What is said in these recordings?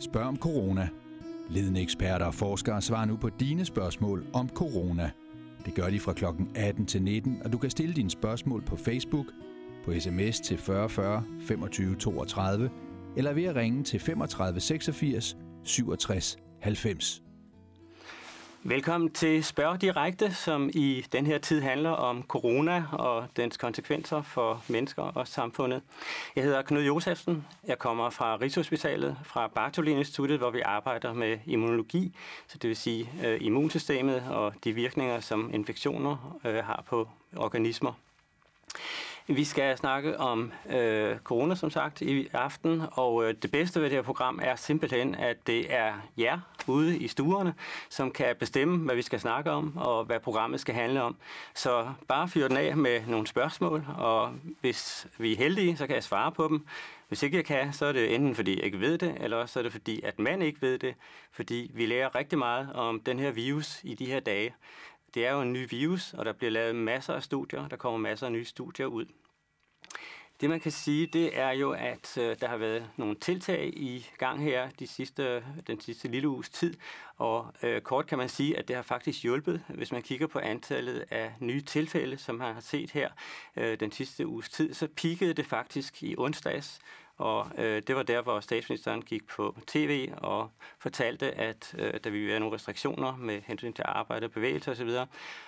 Spørg om corona. Ledende eksperter og forskere svarer nu på dine spørgsmål om corona. Det gør de fra kl. 18 til 19, og du kan stille dine spørgsmål på Facebook, på sms til 4040 25 32, eller ved at ringe til 35 86 67 90. Velkommen til Spørg Direkte, som i den her tid handler om corona og dens konsekvenser for mennesker og samfundet. Jeg hedder Knud Josefsen. Jeg kommer fra Rigshospitalet, fra Bartolin Instituttet, hvor vi arbejder med immunologi, så det vil sige øh, immunsystemet og de virkninger, som infektioner øh, har på organismer. Vi skal snakke om øh, corona, som sagt, i aften, og øh, det bedste ved det her program er simpelthen, at det er jer ude i stuerne, som kan bestemme, hvad vi skal snakke om, og hvad programmet skal handle om. Så bare fyr den af med nogle spørgsmål, og hvis vi er heldige, så kan jeg svare på dem. Hvis ikke jeg kan, så er det enten fordi jeg ikke ved det, eller så er det fordi, at man ikke ved det, fordi vi lærer rigtig meget om den her virus i de her dage. Det er jo en ny virus, og der bliver lavet masser af studier. Der kommer masser af nye studier ud. Det man kan sige, det er jo, at øh, der har været nogle tiltag i gang her de sidste, den sidste lille uges tid, og øh, kort kan man sige, at det har faktisk hjulpet, hvis man kigger på antallet af nye tilfælde, som man har set her øh, den sidste uges tid, så pikkede det faktisk i onsdags, og øh, det var der, hvor statsministeren gik på tv og fortalte, at øh, der ville være nogle restriktioner med hensyn til arbejde og bevægelse osv.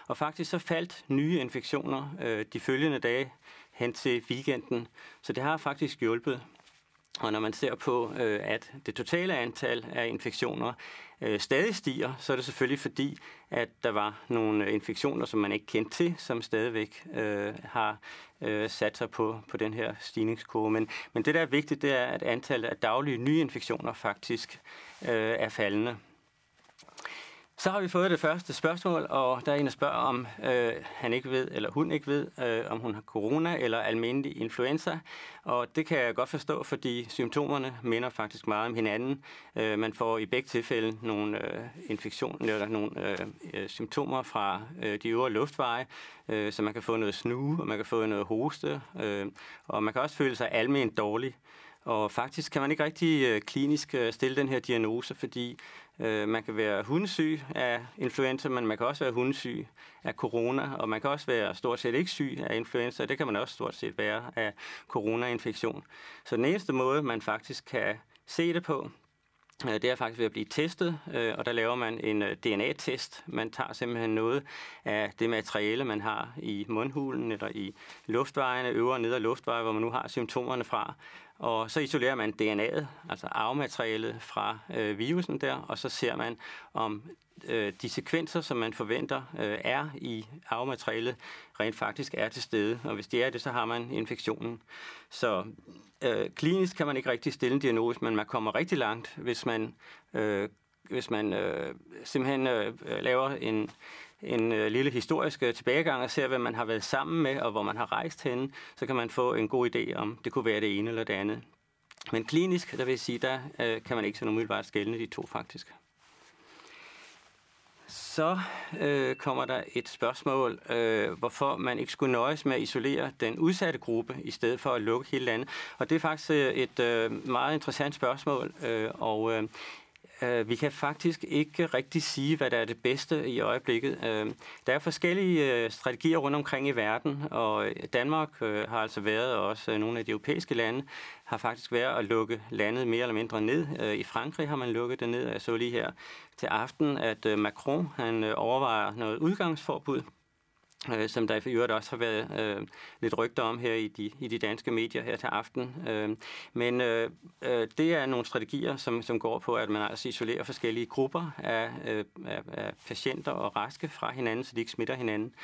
Og faktisk så faldt nye infektioner øh, de følgende dage hen til weekenden. Så det har faktisk hjulpet. Og når man ser på, øh, at det totale antal af infektioner øh, stadig stiger, så er det selvfølgelig fordi, at der var nogle infektioner, som man ikke kendte til, som stadigvæk øh, har øh, sat sig på, på den her stigningskurve. Men, men det, der er vigtigt, det er, at antallet af daglige nye infektioner faktisk øh, er faldende. Så har vi fået det første spørgsmål, og der er en, der spørger, om øh, han ikke ved, eller hun ikke ved, øh, om hun har corona eller almindelig influenza. Og det kan jeg godt forstå, fordi symptomerne minder faktisk meget om hinanden. Øh, man får i begge tilfælde nogle øh, infektioner eller nogle øh, øh, symptomer fra øh, de øvre luftveje, øh, så man kan få noget snue, og man kan få noget hoste, øh, og man kan også føle sig almindeligt dårlig. Og faktisk kan man ikke rigtig øh, klinisk øh, stille den her diagnose, fordi øh, man kan være hundesyg af influenza, men man kan også være hundesyg af corona, og man kan også være stort set ikke syg af influenza, og det kan man også stort set være af coronainfektion. Så den eneste måde, man faktisk kan se det på, øh, det er faktisk ved at blive testet, øh, og der laver man en øh, DNA-test. Man tager simpelthen noget af det materiale, man har i mundhulen eller i luftvejene, øvre og nedre luftveje, hvor man nu har symptomerne fra, og så isolerer man DNA'et, altså arvematerialet fra øh, virusen der, og så ser man, om øh, de sekvenser, som man forventer øh, er i arvematerialet, rent faktisk er til stede. Og hvis det er det, så har man infektionen. Så øh, klinisk kan man ikke rigtig stille en diagnose, men man kommer rigtig langt, hvis man, øh, hvis man øh, simpelthen øh, laver en en øh, lille historisk øh, tilbagegang og ser, hvad man har været sammen med, og hvor man har rejst hen, så kan man få en god idé om, det kunne være det ene eller det andet. Men klinisk, der vil jeg sige, der øh, kan man ikke så umiddelbart skælne de to faktisk. Så øh, kommer der et spørgsmål, øh, hvorfor man ikke skulle nøjes med at isolere den udsatte gruppe, i stedet for at lukke hele landet. Og det er faktisk øh, et øh, meget interessant spørgsmål, øh, og øh, Øh, vi kan faktisk ikke rigtig sige, hvad der er det bedste i øjeblikket. Øh, der er forskellige øh, strategier rundt omkring i verden, og Danmark øh, har altså været, og også øh, nogle af de europæiske lande, har faktisk været at lukke landet mere eller mindre ned. Øh, I Frankrig har man lukket det ned. og Jeg så lige her til aften, at Macron han overvejer noget udgangsforbud øh, som der i øvrigt også har været øh, lidt rygter om her i de, i de danske medier her til aften. Øh, men øh, øh, det er nogle strategier, som, som går på, at man altså isolerer forskellige grupper af, øh, af, af patienter og raske fra hinanden, så de ikke smitter hinanden.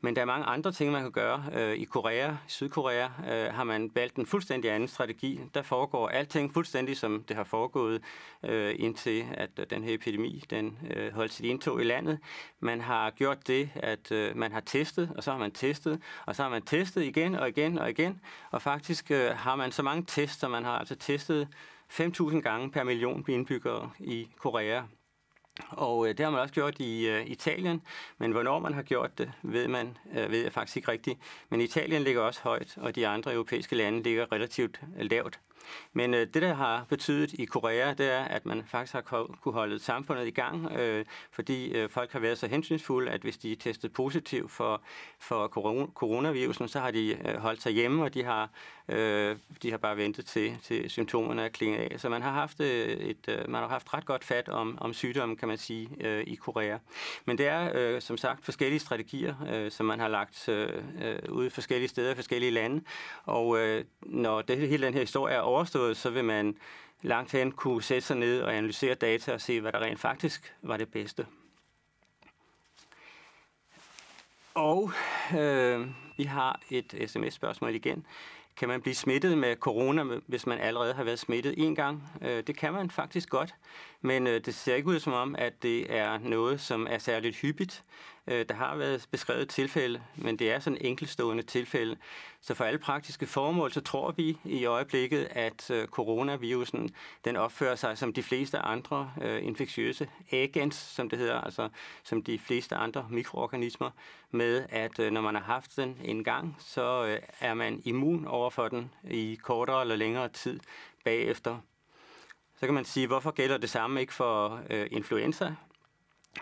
Men der er mange andre ting, man kan gøre. Øh, I Korea, i Sydkorea, øh, har man valgt en fuldstændig anden strategi. Der foregår alting fuldstændig, som det har foregået, øh, indtil at den her epidemi den holdt sit indtog i landet. Man har gjort det, at man har testet, og så har man testet, og så har man testet igen og igen og igen. Og faktisk har man så mange tests, at man har altså testet 5.000 gange per million indbyggere i Korea. Og øh, det har man også gjort i øh, Italien, men hvornår man har gjort det, ved man øh, ved jeg faktisk ikke rigtigt. Men Italien ligger også højt, og de andre europæiske lande ligger relativt øh, lavt. Men øh, det, der har betydet i Korea, det er, at man faktisk har kunne holde samfundet i gang, øh, fordi øh, folk har været så hensynsfulde, at hvis de er testet positiv for, for coronavirusen, så har de øh, holdt sig hjemme, og de har, øh, de har bare ventet til, til symptomerne er klinget af. Så man har haft, øh, et, øh, man har haft ret godt fat om, om sygdommen, kan man sige, øh, i Korea. Men det er, øh, som sagt, forskellige strategier, øh, som man har lagt øh, øh ud forskellige steder i forskellige lande. Og øh, når det, hele den her historie er overstået, så vil man langt hen kunne sætte sig ned og analysere data og se, hvad der rent faktisk var det bedste. Og øh, vi har et sms-spørgsmål igen. Kan man blive smittet med corona, hvis man allerede har været smittet en gang? Øh, det kan man faktisk godt, men øh, det ser ikke ud som om, at det er noget, som er særligt hyppigt. Øh, der har været beskrevet tilfælde, men det er sådan enkeltstående tilfælde. Så for alle praktiske formål, så tror vi i øjeblikket, at øh, coronavirusen den opfører sig som de fleste andre øh, infektiøse agents, som det hedder, altså som de fleste andre mikroorganismer, med at øh, når man har haft den en gang, så er man immun over for den i kortere eller længere tid bagefter. Så kan man sige, hvorfor gælder det samme ikke for øh, influenza?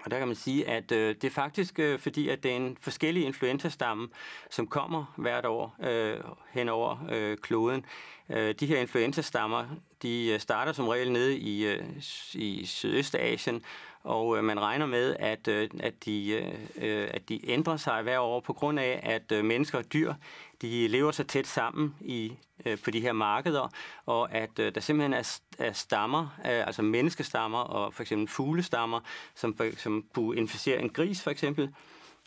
Og der kan man sige, at øh, det er faktisk øh, fordi, at det er en forskellig influenzastamme, som kommer hvert år øh, hen over øh, kloden. Øh, de her influenzastammer, de øh, starter som regel nede i, øh, i Sydøstasien, og øh, man regner med, at, øh, at, de, øh, øh, at de ændrer sig hver år på grund af, at øh, mennesker og dyr de lever så tæt sammen i, øh, på de her markeder, og at øh, der simpelthen er, er stammer, øh, altså menneskestammer og for eksempel fuglestammer, som, som kunne inficere en gris for eksempel,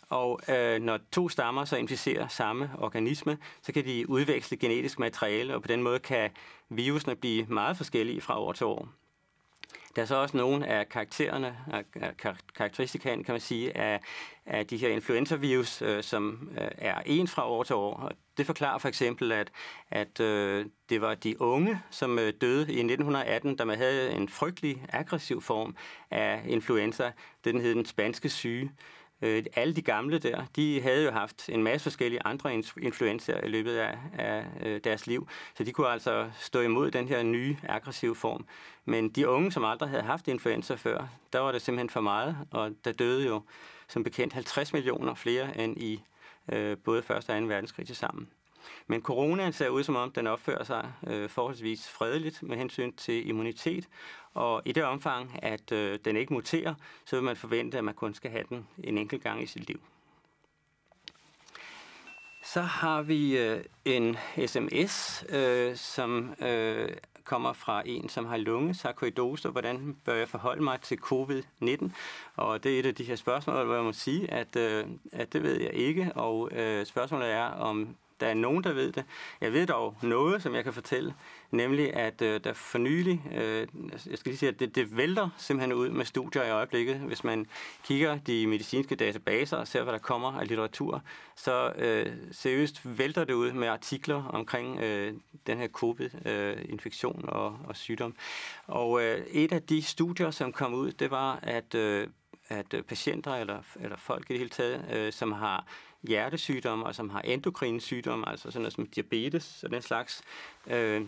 og øh, når to stammer så inficerer samme organisme, så kan de udveksle genetisk materiale, og på den måde kan virusene blive meget forskellige fra år til år. Der er så også nogle af karaktererne, af karakteristikaen, kan man sige, af, af de her influenza-virus, øh, som øh, er ens fra år til år. Og det forklarer for eksempel, at, at øh, det var de unge, som øh, døde i 1918, da man havde en frygtelig aggressiv form af influenza. Det Den hed den spanske syge. Øh, alle de gamle der, de havde jo haft en masse forskellige andre influencer i løbet af, af øh, deres liv, så de kunne altså stå imod den her nye aggressive form. Men de unge, som aldrig havde haft influenza før, der var det simpelthen for meget, og der døde jo som bekendt 50 millioner flere end i øh, både 1. og 2. verdenskrig til sammen. Men coronaen ser ud som om, den opfører sig øh, forholdsvis fredeligt med hensyn til immunitet, og i det omfang, at øh, den ikke muterer, så vil man forvente, at man kun skal have den en enkelt gang i sit liv. Så har vi øh, en sms, øh, som øh, kommer fra en, som har lungesarkoidose. Hvordan bør jeg forholde mig til covid-19? Og det er et af de her spørgsmål, hvor jeg må sige, at, øh, at det ved jeg ikke. Og øh, spørgsmålet er, om der er nogen, der ved det. Jeg ved dog noget, som jeg kan fortælle, nemlig at øh, der for nylig, øh, jeg skal lige sige, at det, det vælter simpelthen ud med studier i øjeblikket. Hvis man kigger de medicinske databaser og ser, hvad der kommer af litteratur, så øh, seriøst vælter det ud med artikler omkring øh, den her covid-infektion øh, og, og sygdom. Og øh, et af de studier, som kom ud, det var, at, øh, at patienter eller, eller folk i det hele taget, øh, som har hjertesygdomme, og som har endokrine sygdomme, altså sådan noget som diabetes og den slags, øh,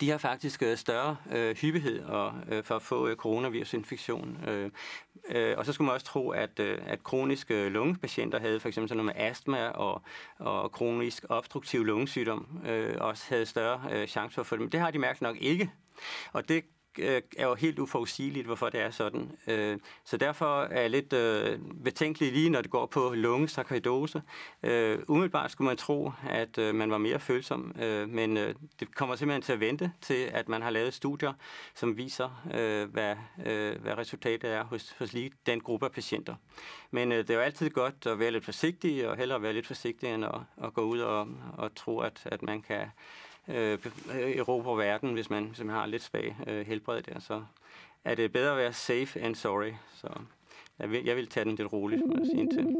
de har faktisk øh, større øh, hyppighed og, øh, for at få øh, coronavirusinfektion. Øh, øh, og så skulle man også tro, at, øh, at kroniske øh, lungepatienter havde for eksempel sådan noget med astma og, og kronisk obstruktiv lungesygdom øh, også havde større øh, chance for at få det. Men det har de mærket nok ikke. Og det øh, er jo helt uforudsigeligt, hvorfor det er sådan. Øh, så derfor er jeg lidt øh, betænkelig lige, når det går på lungesarkoidose. Øh, umiddelbart skulle man tro, at øh, man var mere følsom, øh, men øh, det kommer simpelthen til at vente til, at man har lavet studier, som viser, øh, hvad, øh, hvad resultatet er hos, hos lige den gruppe af patienter. Men øh, det er jo altid godt at være lidt forsigtig, og hellere være lidt forsigtig, end at, at gå ud og, og tro, at, at man kan øh, erobre verden, hvis man, hvis man har lidt svag øh, helbred der. Så er det bedre at være safe and sorry. Så jeg vil, jeg vil tage den lidt roligt, må jeg sige til.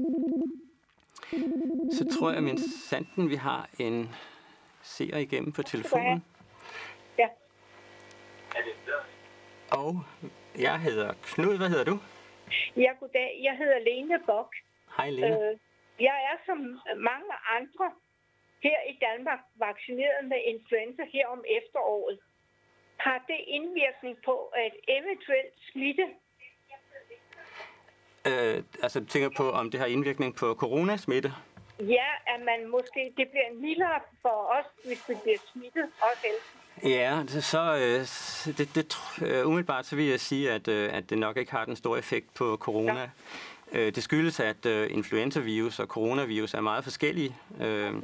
Så tror jeg, min sanden, vi har en seer igennem på telefonen. Ja. Og jeg hedder Knud. Hvad hedder du? Ja, goddag. Jeg hedder Lene Bok. Hej, Lene. Øh, jeg er som mange andre her i Danmark vaccineret med influenza her om efteråret. Har det indvirkning på at eventuelt smitte? Øh, altså du tænker på, om det har indvirkning på coronasmitte? Ja, at man måske, det bliver mildere for os, hvis vi bliver smittet, også Ja, så øh, det, det, øh, umiddelbart så vil jeg sige, at, øh, at det nok ikke har den store effekt på corona. Ja. Øh, det skyldes, at øh, influenzavirus og coronavirus er meget forskellige. Øh,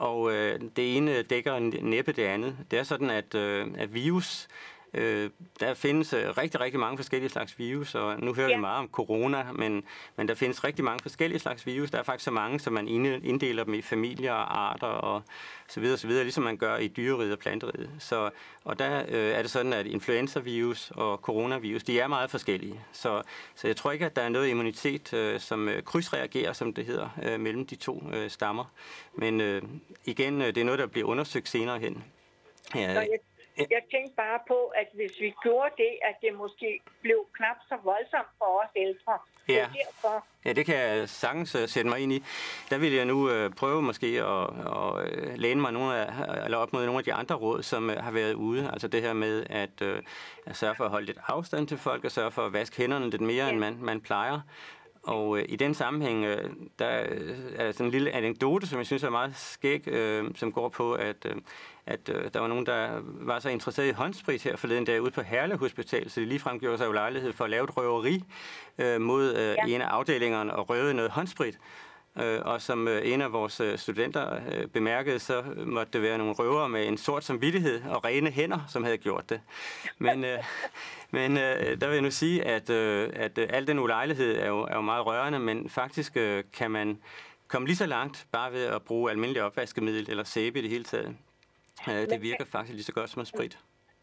og øh, det ene dækker næppe det andet. Det er sådan, at, øh, at virus Øh, der findes øh, rigtig, rigtig mange forskellige slags virus, og nu hører ja. vi meget om corona, men, men der findes rigtig mange forskellige slags virus. Der er faktisk så mange, som man inddeler dem i familier og arter og så videre, så videre ligesom man gør i dyreriget og planteriget. Så, og der øh, er det sådan, at influenzavirus og coronavirus, de er meget forskellige. Så, så jeg tror ikke, at der er noget immunitet, øh, som øh, krydsreagerer, som det hedder, øh, mellem de to øh, stammer. Men øh, igen, øh, det er noget, der bliver undersøgt senere hen. Ja, jeg tænkte bare på, at hvis vi gjorde det, at det måske blev knap så voldsomt for os ældre. Ja. Derfor. ja, det kan jeg sagtens uh, sætte mig ind i. Der vil jeg nu uh, prøve måske at, at uh, læne mig nogle af, eller op mod nogle af de andre råd, som uh, har været ude. Altså det her med at, uh, at sørge for at holde lidt afstand til folk, og sørge for at vaske hænderne lidt mere, ja. end man, man plejer. Og øh, i den sammenhæng, øh, der er der sådan en lille anekdote, som jeg synes er meget skæg, øh, som går på, at, øh, at øh, der var nogen, der var så interesseret i håndsprit her forleden dag ude på Herle Hospital, så de ligefrem gjorde sig jo lejlighed for at lave et røveri øh, mod øh, ja. en af afdelingerne og røve noget håndsprit. Øh, og som øh, en af vores øh, studenter bemærkede, så måtte det være nogle røvere med en sort samvittighed og rene hænder, som havde gjort det. Men, men der vil jeg nu sige, at, at al den ulejlighed er jo, er jo meget rørende, men faktisk kan man komme lige så langt bare ved at bruge almindelig opvaskemiddel eller sæbe i det hele taget. Det virker faktisk lige så godt som sprit.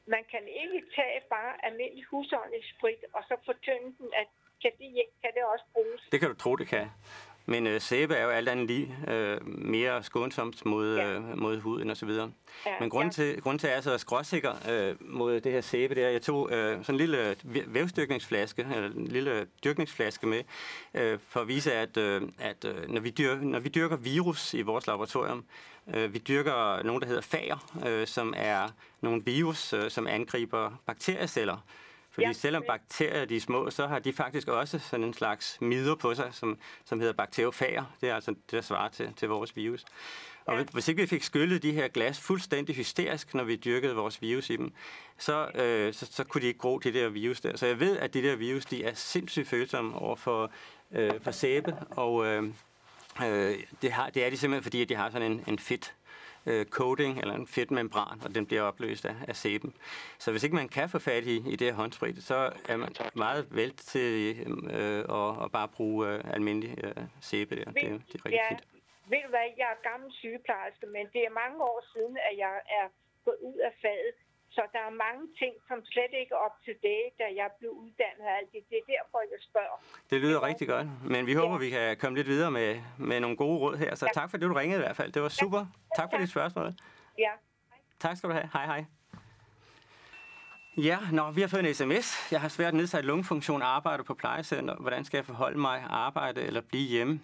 Man kan ikke tage bare almindelig husholdningssprit og så fortynde den, at kan det, kan det også bruges? Det kan du tro, det kan. Men øh, sæbe er jo alt andet lige øh, mere skånsomt mod, ja. øh, mod huden osv. Ja, Men grunden, ja. til, grunden til, at jeg er så skråsikker øh, mod det her sæbe, er, at jeg tog øh, sådan en lille vævstyrkningsflaske, eller en lille dyrkningsflaske med, øh, for at vise, at, øh, at øh, når, vi dyrker, når vi dyrker virus i vores laboratorium, øh, vi dyrker nogle, der hedder fager, øh, som er nogle virus, øh, som angriber bakterieceller. Fordi ja. selvom bakterier de er små, så har de faktisk også sådan en slags midler på sig, som, som hedder bakteriofager. Det er altså det, der svarer til, til vores virus. Og ja. hvis ikke vi fik skyllet de her glas fuldstændig hysterisk, når vi dyrkede vores virus i dem, så, øh, så, så kunne de ikke gro de der virus der. Så jeg ved, at de der virus, de er sindssygt følsomme over for, øh, for sæbe, og øh, øh, det, har, det er de simpelthen, fordi at de har sådan en, en fedt øh, coating eller en fedtmembran, og den bliver opløst af, af sæben. Så hvis ikke man kan få fat i, i det her håndsprit, så er man meget vel til øh, at, at bare bruge øh, almindelig øh, sæbe der. Det, det er rigtig ja. fedt. Ved du hvad, jeg er gammel sygeplejerske, men det er mange år siden, at jeg er gået ud af faget. Så der er mange ting, som slet ikke er op til date, da jeg blev uddannet af alt det. Det er derfor, jeg spørger. Det lyder ja. rigtig godt, men vi håber, ja. vi kan komme lidt videre med, med nogle gode råd her. Så ja. tak for det, du ringede i hvert fald. Det var super. Ja. Tak for dit spørgsmål. Ja. Tak skal du have. Hej hej. Ja, når vi har fået en sms. Jeg har svært nedsat lungefunktion, arbejder på plejecenter. Hvordan skal jeg forholde mig, arbejde eller blive hjemme?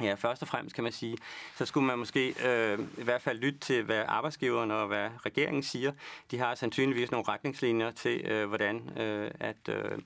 Ja, først og fremmest kan man sige, så skulle man måske øh, i hvert fald lytte til, hvad arbejdsgiveren og hvad regeringen siger. De har sandsynligvis nogle retningslinjer til, øh, hvordan øh, at, øh,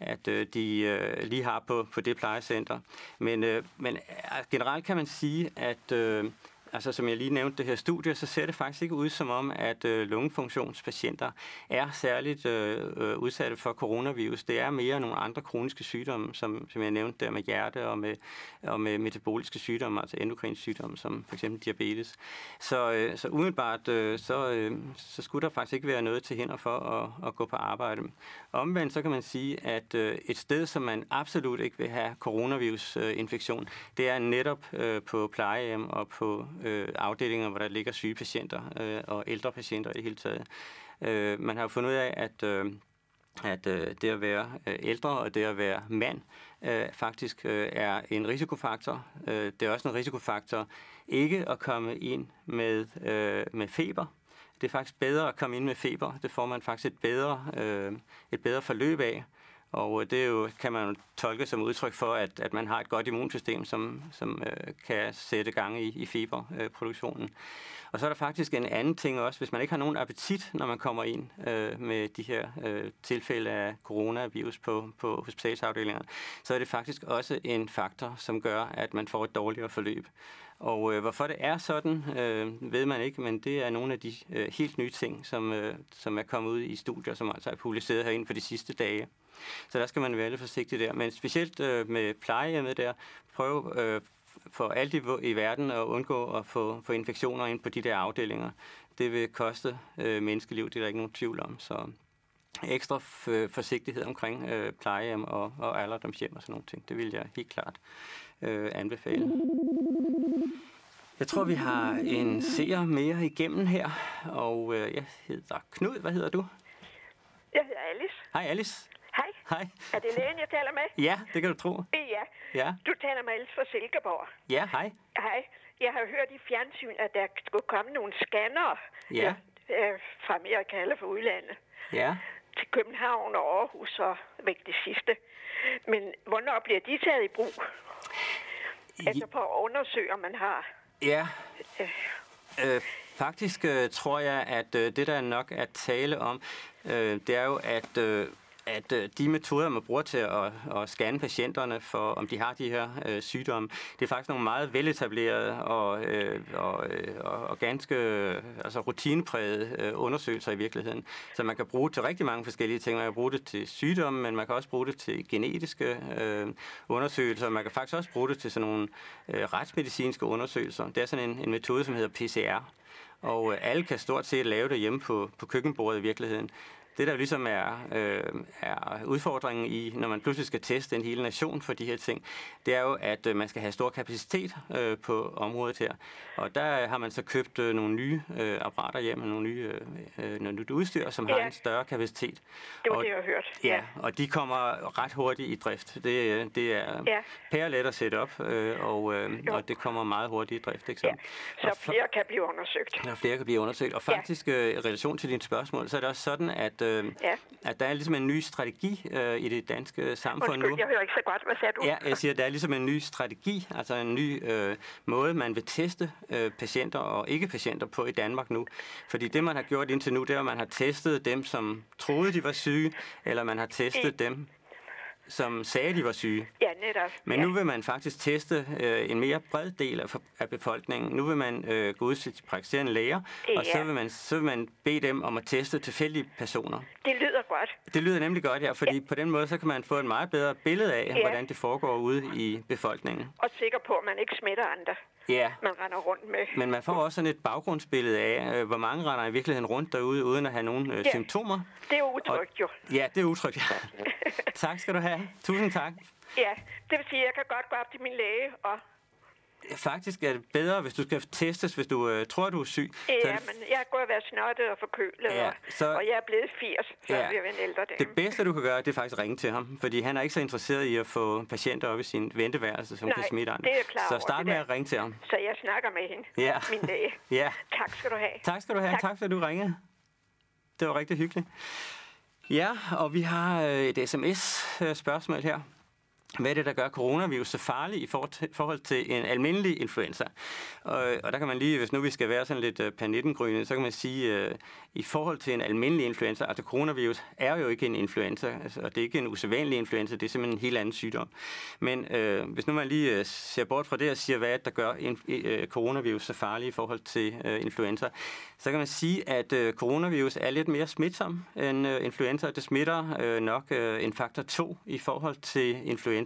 at øh, de øh, lige har på, på det plejecenter. Men, øh, men øh, generelt kan man sige, at øh, altså som jeg lige nævnte det her studie, så ser det faktisk ikke ud som om, at øh, lungefunktionspatienter er særligt øh, øh, udsatte for coronavirus. Det er mere nogle andre kroniske sygdomme, som, som jeg nævnte der med hjerte og med, og med metaboliske sygdomme, altså endokrine sygdomme, som for eksempel diabetes. Så, øh, så umiddelbart, øh, så, øh, så skulle der faktisk ikke være noget til hinder for at, at gå på arbejde. Omvendt så kan man sige, at øh, et sted, som man absolut ikke vil have coronavirusinfektion, øh, det er netop øh, på plejehjem og på øh, afdelinger, hvor der ligger syge patienter øh, og ældre patienter i det hele taget. Øh, man har jo fundet ud af, at, øh, at øh, det at være øh, ældre og det at være mand øh, faktisk øh, er en risikofaktor. Øh, det er også en risikofaktor ikke at komme ind med, øh, med feber. Det er faktisk bedre at komme ind med feber. Det får man faktisk et bedre, øh, et bedre forløb af. Og øh, det er jo, kan man tolke som udtryk for, at, at man har et godt immunsystem, som, som øh, kan sætte gang i, i fiberproduktionen. Og så er der faktisk en anden ting også, hvis man ikke har nogen appetit, når man kommer ind øh, med de her øh, tilfælde af coronavirus på, på hospitalsafdelingerne, så er det faktisk også en faktor, som gør, at man får et dårligere forløb. Og øh, hvorfor det er sådan, øh, ved man ikke, men det er nogle af de øh, helt nye ting, som, øh, som er kommet ud i studier, som altså er publiceret herinde for de sidste dage. Så der skal man være lidt forsigtig der. Men specielt øh, med plejehjemmet der, prøv øh, for alt i, i verden at undgå at få, få infektioner ind på de der afdelinger. Det vil koste øh, menneskeliv, det er der ikke nogen tvivl om. Så ekstra øh, forsigtighed omkring øh, plejehjem og, og alderdomshjem og sådan nogle ting, det vil jeg helt klart øh, anbefale. Jeg tror, vi har en seer mere igennem her, og øh, jeg hedder Knud. Hvad hedder du? Jeg hedder Alice. Hej Alice. Hej. Hej. Er det lægen, jeg taler med? Ja, det kan du tro. Ja. Ja. Du taler med Alice fra Silkeborg. Ja, hej. Hej. Jeg har hørt i fjernsyn, at der skulle komme nogle scanner Ja. øh, fra Amerika eller fra udlandet Ja. til København og Aarhus og væk det sidste. Men hvornår bliver de taget i brug? Altså for at undersøge, om man har... Ja. Øh, faktisk øh, tror jeg, at øh, det der er nok at tale om, øh, det er jo, at, øh, at øh, de metoder, man bruger til at, at scanne patienterne for, om de har de her øh, sygdomme, det er faktisk nogle meget veletablerede og, øh, og, øh, og, og ganske altså rutineprægede øh, undersøgelser i virkeligheden. Så man kan bruge det til rigtig mange forskellige ting. Man kan bruge det til sygdomme, men man kan også bruge det til genetiske øh, undersøgelser. Man kan faktisk også bruge det til sådan nogle øh, retsmedicinske undersøgelser. Det er sådan en, en metode, som hedder PCR. Og øh, alle kan stort set lave det hjemme på, på køkkenbordet i virkeligheden. Det, der ligesom er, øh, er udfordringen i, når man pludselig skal teste en hel nation for de her ting, det er jo, at øh, man skal have stor kapacitet øh, på området her. Og der har man så købt øh, nogle nye øh, apparater hjem, nogle nye øh, øh, noget nyt udstyr, som har Ja. en større kapacitet. Det var og, det, jeg har hørt. Ja, og de kommer ret hurtigt i drift. Det, øh, det er Ja. pærelet at sætte op, øh, og, øh, Jo. og det kommer meget hurtigt i drift. Ikke ja. så? Så Og for- flere kan blive undersøgt. der flere kan blive undersøgt. Og Ja. faktisk øh, i relation til dine spørgsmål, så er det også sådan, at, øh, Ja. at der er ligesom en ny strategi øh, i det danske samfund Undskyld, nu. jeg hører ikke så godt. Hvad sagde du? Ja, jeg siger, at der er ligesom en ny strategi, altså en ny øh, måde, man vil teste øh, patienter og ikke-patienter på i Danmark nu. Fordi det, man har gjort indtil nu, det er, at man har testet dem, som troede, de var syge, eller man har testet dem, som sagde, de var syge. Ja, netop. Men ja. nu vil man faktisk teste øh, en mere bred del af, af befolkningen. Nu vil man øh, gå ud til de praktiserende læger, og så Ja. vil, man, så vil man bede dem om at teste tilfældige personer. Det lyder godt. Det lyder nemlig godt, ja, fordi på den måde så kan man få et meget bedre billede af, Ja. hvordan det foregår ude i befolkningen. Og sikker på, at man ikke smitter andre, Ja, man render rundt med. men man får også sådan et baggrundsbillede af, øh, hvor mange render i virkeligheden rundt derude, uden at have nogen øh, Ja. symptomer. Det er utrygt jo. Ja, det er utrygt. Ja. tak skal du have. Tusind tak. Ja, det vil sige, at jeg kan godt gå op til min læge og... Faktisk er det bedre, hvis du skal testes, hvis du øh, tror, du er syg. Ja, det men jeg går og være snottet og forkølet, Ja, og, så- og jeg er blevet 80, så Ja. jeg en ældre dame. Det bedste, du kan gøre, det er faktisk at ringe til ham, fordi han er ikke så interesseret i at få patienter op i sin venteværelse, som Nej, kan smitte andre. det er klar så start med der. at ringe til ham. Så jeg snakker med hende, Ja. min læge. Ja, Tak skal du have. tak skal du have. Tak, Tak. fordi du ringede. Det var rigtig hyggeligt. Ja, og vi har øh, et sms-spørgsmål her. Hvad er det, der gør coronavirus så farlig i forhold til, en almindelig influenza? Og, og der kan man lige, hvis nu vi skal være sådan lidt øh, panettengrønne, så kan man sige, øh, i forhold til en almindelig influenza, altså coronavirus er jo ikke en influenza, altså, og det er ikke en usædvanlig influenza, det er simpelthen en helt anden sygdom. Men øh, hvis nu man lige øh, ser bort fra det og siger, hvad er det, der gør en, øh, øh coronavirus så farlig i forhold til øh, influenza, så kan man sige, at øh, coronavirus er lidt mere smitsom end øh, influenza. Det smitter øh, nok øh, en faktor 2 i forhold til influenza.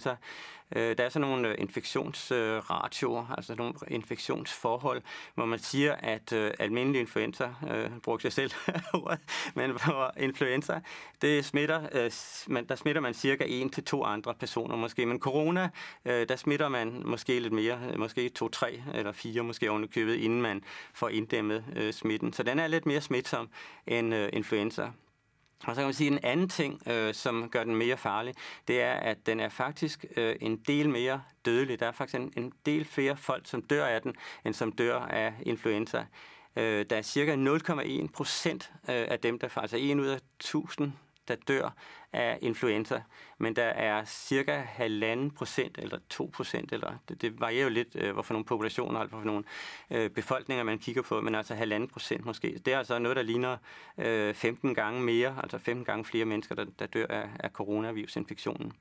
Øh, Der er sådan nogle øh, infektionsratioer, øh, altså nogle infektionsforhold, hvor man siger, at øh, almindelig influenza, øh, brugte jeg selv ordet, men hvor influenza, det smitter, øh, man, der smitter man cirka en til to andre personer måske, men corona, øh, der smitter man måske lidt mere, øh, måske to, tre eller fire måske ovenikøbet, inden man får inddæmmet øh, smitten. Så den er lidt mere smitsom end øh, influenza. Og så kan man sige, at en anden ting, øh, som gør den mere farlig, det er, at den er faktisk øh, en del mere dødelig. Der er faktisk en, en del flere folk, som dør af den, end som dør af influenza. Øh, der er cirka 0,1 procent øh, af dem, der altså en ud af 1000, der dør af influenza, men der er cirka halvanden procent eller 2 procent, eller det, det varierer jo lidt, øh, hvorfor nogle populationer, eller hvorfor nogle øh, befolkninger man kigger på, men altså halvanden procent måske. Det er altså noget, der ligner øh, 15 gange mere, altså 15 gange flere mennesker, der, der dør af, af coronavirusinfektionen.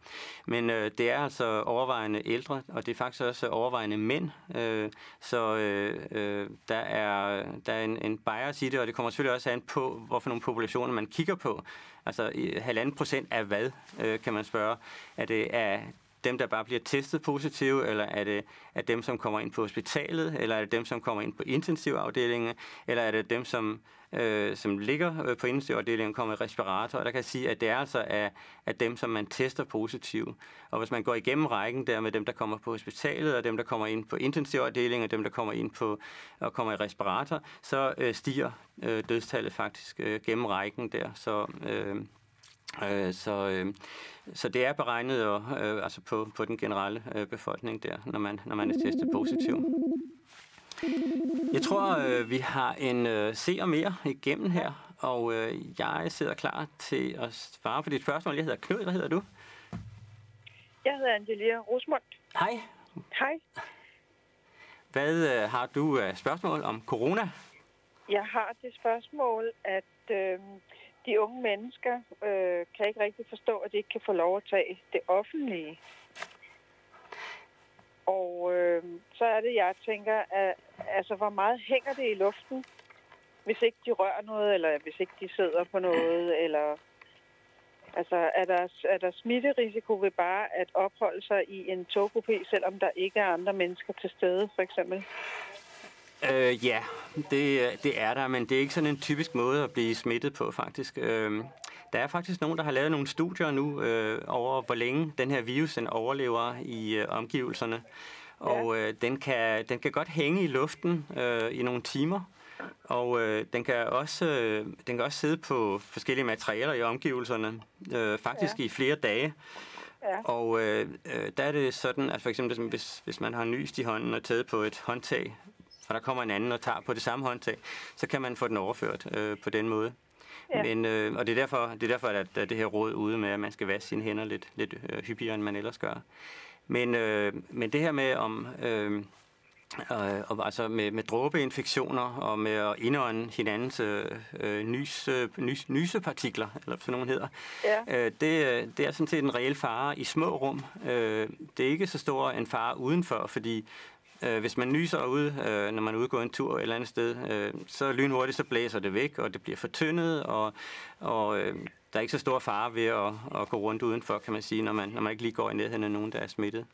Men øh, det er altså overvejende ældre, og det er faktisk også overvejende mænd, øh, så øh, øh, der er, der er en, en bias i det, og det kommer selvfølgelig også an på, hvorfor nogle populationer man kigger på. Altså halvanden procent af hvad, øh, kan man spørge. Er det af dem, der bare bliver testet positive, eller er det af dem, som kommer ind på hospitalet, eller er det dem, som kommer ind på intensivafdelingen, eller er det dem, som øh, som ligger øh, på intensivafdelingen, kommer i respirator, og der kan jeg sige, at det er altså af, af dem, som man tester positiv. Og hvis man går igennem rækken der med dem, der kommer på hospitalet, og dem, der kommer ind på intensivafdelingen, og dem, der kommer ind på og kommer i respirator, så øh, stiger øh, dødstallet faktisk øh, gennem rækken der. Så øh, Øh, så, øh, så det er beregnet og, øh, altså på, på den generelle øh, befolkning der, når man, når man er testet positiv. Jeg tror, øh, vi har en øh, seer mere igennem her, og øh, jeg sidder klar til at svare på dit spørgsmål. Jeg hedder Knud. Hvad hedder du? Jeg hedder Angelia Rosmund. Hej. Hej. Hvad øh, har du af spørgsmål om corona? Jeg har det spørgsmål, at øh, de unge mennesker øh, kan ikke rigtig forstå, at de ikke kan få lov at tage det offentlige. Og øh, så er det, jeg tænker, at, altså, hvor meget hænger det i luften, hvis ikke de rører noget, eller hvis ikke de sidder på noget, eller... Altså, er der, er der smitterisiko ved bare at opholde sig i en togkupé, selvom der ikke er andre mennesker til stede, for eksempel? Øh, ja, det, det er der, men det er ikke sådan en typisk måde at blive smittet på, faktisk. Øh, der er faktisk nogen, der har lavet nogle studier nu øh, over, hvor længe den her virus den overlever i øh, omgivelserne. Og øh, den, kan, den kan godt hænge i luften øh, i nogle timer. Og øh, den, kan også, øh, den kan også sidde på forskellige materialer i omgivelserne, øh, faktisk ja. i flere dage. Ja. Og øh, øh, der er det sådan, at for eksempel hvis, hvis man har nyst i hånden og taget på et håndtag, og der kommer en anden og tager på det samme håndtag, så kan man få den overført øh, på den måde. Ja. Men, øh, og det er derfor, det er derfor at, at det her råd ude med, at man skal vaske sine hænder lidt, lidt øh, hyppigere, end man ellers gør. Men, øh, men det her med om... Øh, Øh, og altså med, med dråbeinfektioner og med at indånde hinandens øh, øh nys, øh, nys, nysepartikler, eller sådan nogen hedder, ja. øh, det, det er sådan set en reel fare i små rum. Øh, det er ikke så stor en fare udenfor, fordi Øh, hvis man nyser ud, øh, når man gå en tur et eller andet sted, øh, så lynhurtigt så blæser det væk, og det bliver fortyndet, og, og øh, der er ikke så stor fare ved at, at gå rundt udenfor, kan man sige, når man, når man ikke lige går i nærheden af nogen, der er smittet.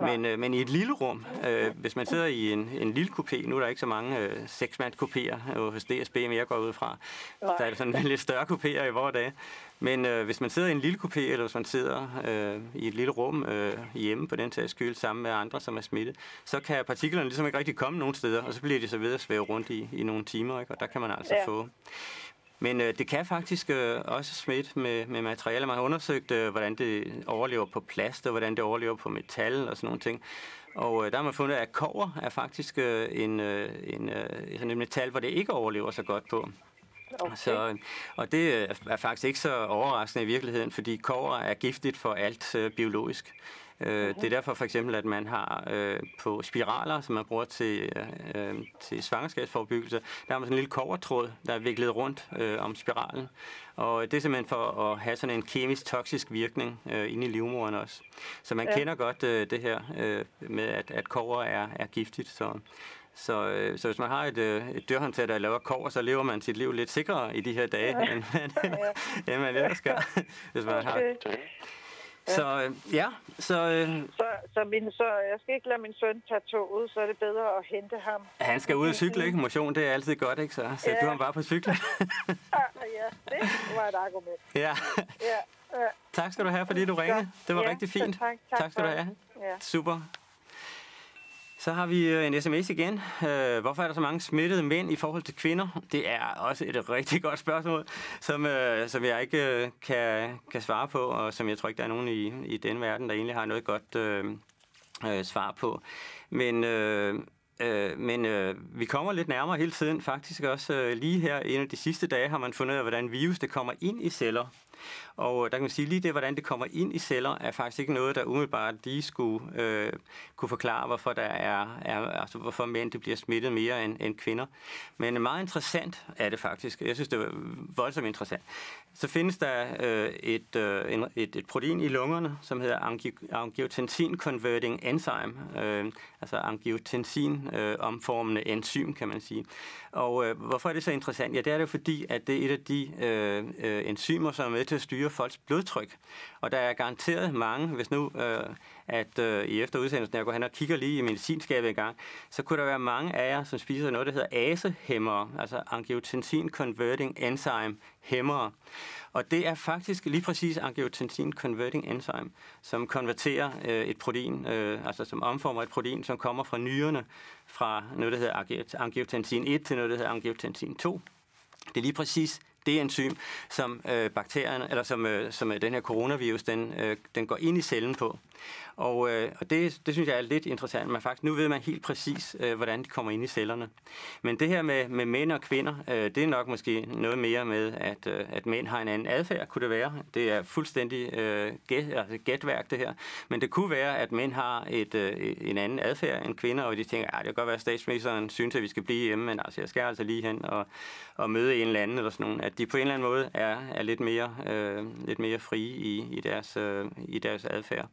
Men, øh, men i et lille rum, øh, hvis man sidder i en, en lille kupé, nu er der ikke så mange øh, seksmandskopéer hos DSB, men jeg går ud fra, der er sådan lidt større kupéer i vores dage. Men øh, hvis man sidder i en lille kupé, eller hvis man sidder øh, i et lille rum øh, hjemme på den tages skyld, sammen med andre, som er smittet, så kan partiklerne ligesom ikke rigtig komme nogen steder, og så bliver de så ved at svæve rundt i, i nogle timer, ikke? og der kan man altså ja. få men øh, det kan faktisk øh, også smitte med, med materialer. Man har undersøgt, øh, hvordan det overlever på plast, og hvordan det overlever på metal og sådan nogle ting. Og øh, der har man fundet, at kover er faktisk øh, en, øh, en, øh, sådan et metal, hvor det ikke overlever så godt på. Okay. Så, og det øh, er faktisk ikke så overraskende i virkeligheden, fordi kover er giftigt for alt øh, biologisk. Øh, det er derfor for eksempel, at man har øh, på spiraler, som man bruger til, øh, til svangerskabsforbyggelse, der har man sådan en lille kovertråd, der er viklet rundt øh, om spiralen. Og det er simpelthen for at have sådan en kemisk toksisk virkning øh, inde i livmoderen også. Så man ja. kender godt øh, det her øh, med, at, at kover er, er giftigt. Så, så, øh, så hvis man har et, øh, et dørhåndtag, der laver kover, så lever man sit liv lidt sikrere i de her dage, ja. end, end man ellers gør, hvis man har... Så øh, ja, så, øh, så, så, min, så jeg skal ikke lade min søn tage toget, så er det bedre at hente ham. Han skal ud og cykle, ikke? Motion, det er altid godt, ikke? Så sæt ja. du ham bare på cyklen. ja, det var et argument. Ja. ja. ja. Tak skal du have, fordi du ringede. Det var ja, rigtig fint. Tak, tak, tak skal du have. Ja. Super. Så har vi øh, en sms igen. Øh, hvorfor er der så mange smittede mænd i forhold til kvinder? Det er også et rigtig godt spørgsmål, som, øh, som jeg ikke øh, kan, kan svare på, og som jeg tror ikke, der er nogen i, i den verden, der egentlig har noget godt øh, øh, svar på. Men... Øh, Øh, men øh, vi kommer lidt nærmere hele tiden. Faktisk også øh, lige her en af de sidste dage har man fundet ud af, hvordan virus det kommer ind i celler. Og øh, der kan man sige, lige det, hvordan det kommer ind i celler, er faktisk ikke noget, der umiddelbart lige skulle øh, kunne forklare, hvorfor der er, er altså hvorfor mænd det bliver smittet mere end, end kvinder. Men meget interessant er det faktisk. Jeg synes, det er voldsomt interessant. Så findes der øh, et, øh, et, et protein i lungerne, som hedder angiotensin converting enzyme, øh, altså angiotensin øh, omformende enzym, kan man sige. Og øh, hvorfor er det så interessant? Ja, det er det fordi, at det er et af de øh, øh, enzymer, som er med til at styre folks blodtryk. Og der er garanteret mange, hvis nu øh, at øh, i efterudsendelsen, når jeg går hen og kigger lige i medicinskabet i gang, så kunne der være mange af jer, som spiser noget, der hedder ASE-hæmmere, altså angiotensin converting enzyme hæmmere. Og det er faktisk lige præcis angiotensin converting enzyme, som konverterer øh, et protein, øh, altså som omformer et protein, som kommer fra nyrerne, fra noget, der hedder angiotensin 1 til noget, der hedder angiotensin 2. Det er lige præcis det enzym, som øh, bakterien, eller som, øh, som øh, den her coronavirus, den, øh, den går ind i cellen på. Og, øh, og det, det synes jeg er lidt interessant. men faktisk, nu ved man helt præcis, øh, hvordan de kommer ind i cellerne. Men det her med, med mænd og kvinder, øh, det er nok måske noget mere med, at, øh, at mænd har en anden adfærd, kunne det være. Det er fuldstændig øh, gæt, altså gætværk, det her. Men det kunne være, at mænd har et, øh, en anden adfærd end kvinder, og de tænker, at det kan godt være, at statsministeren synes, at vi skal blive hjemme, men altså, jeg skal altså lige hen og, og møde en eller anden, eller sådan nogen. At de på en eller anden måde er, er lidt, mere, øh, lidt mere frie i, i, deres, øh, i deres adfærd.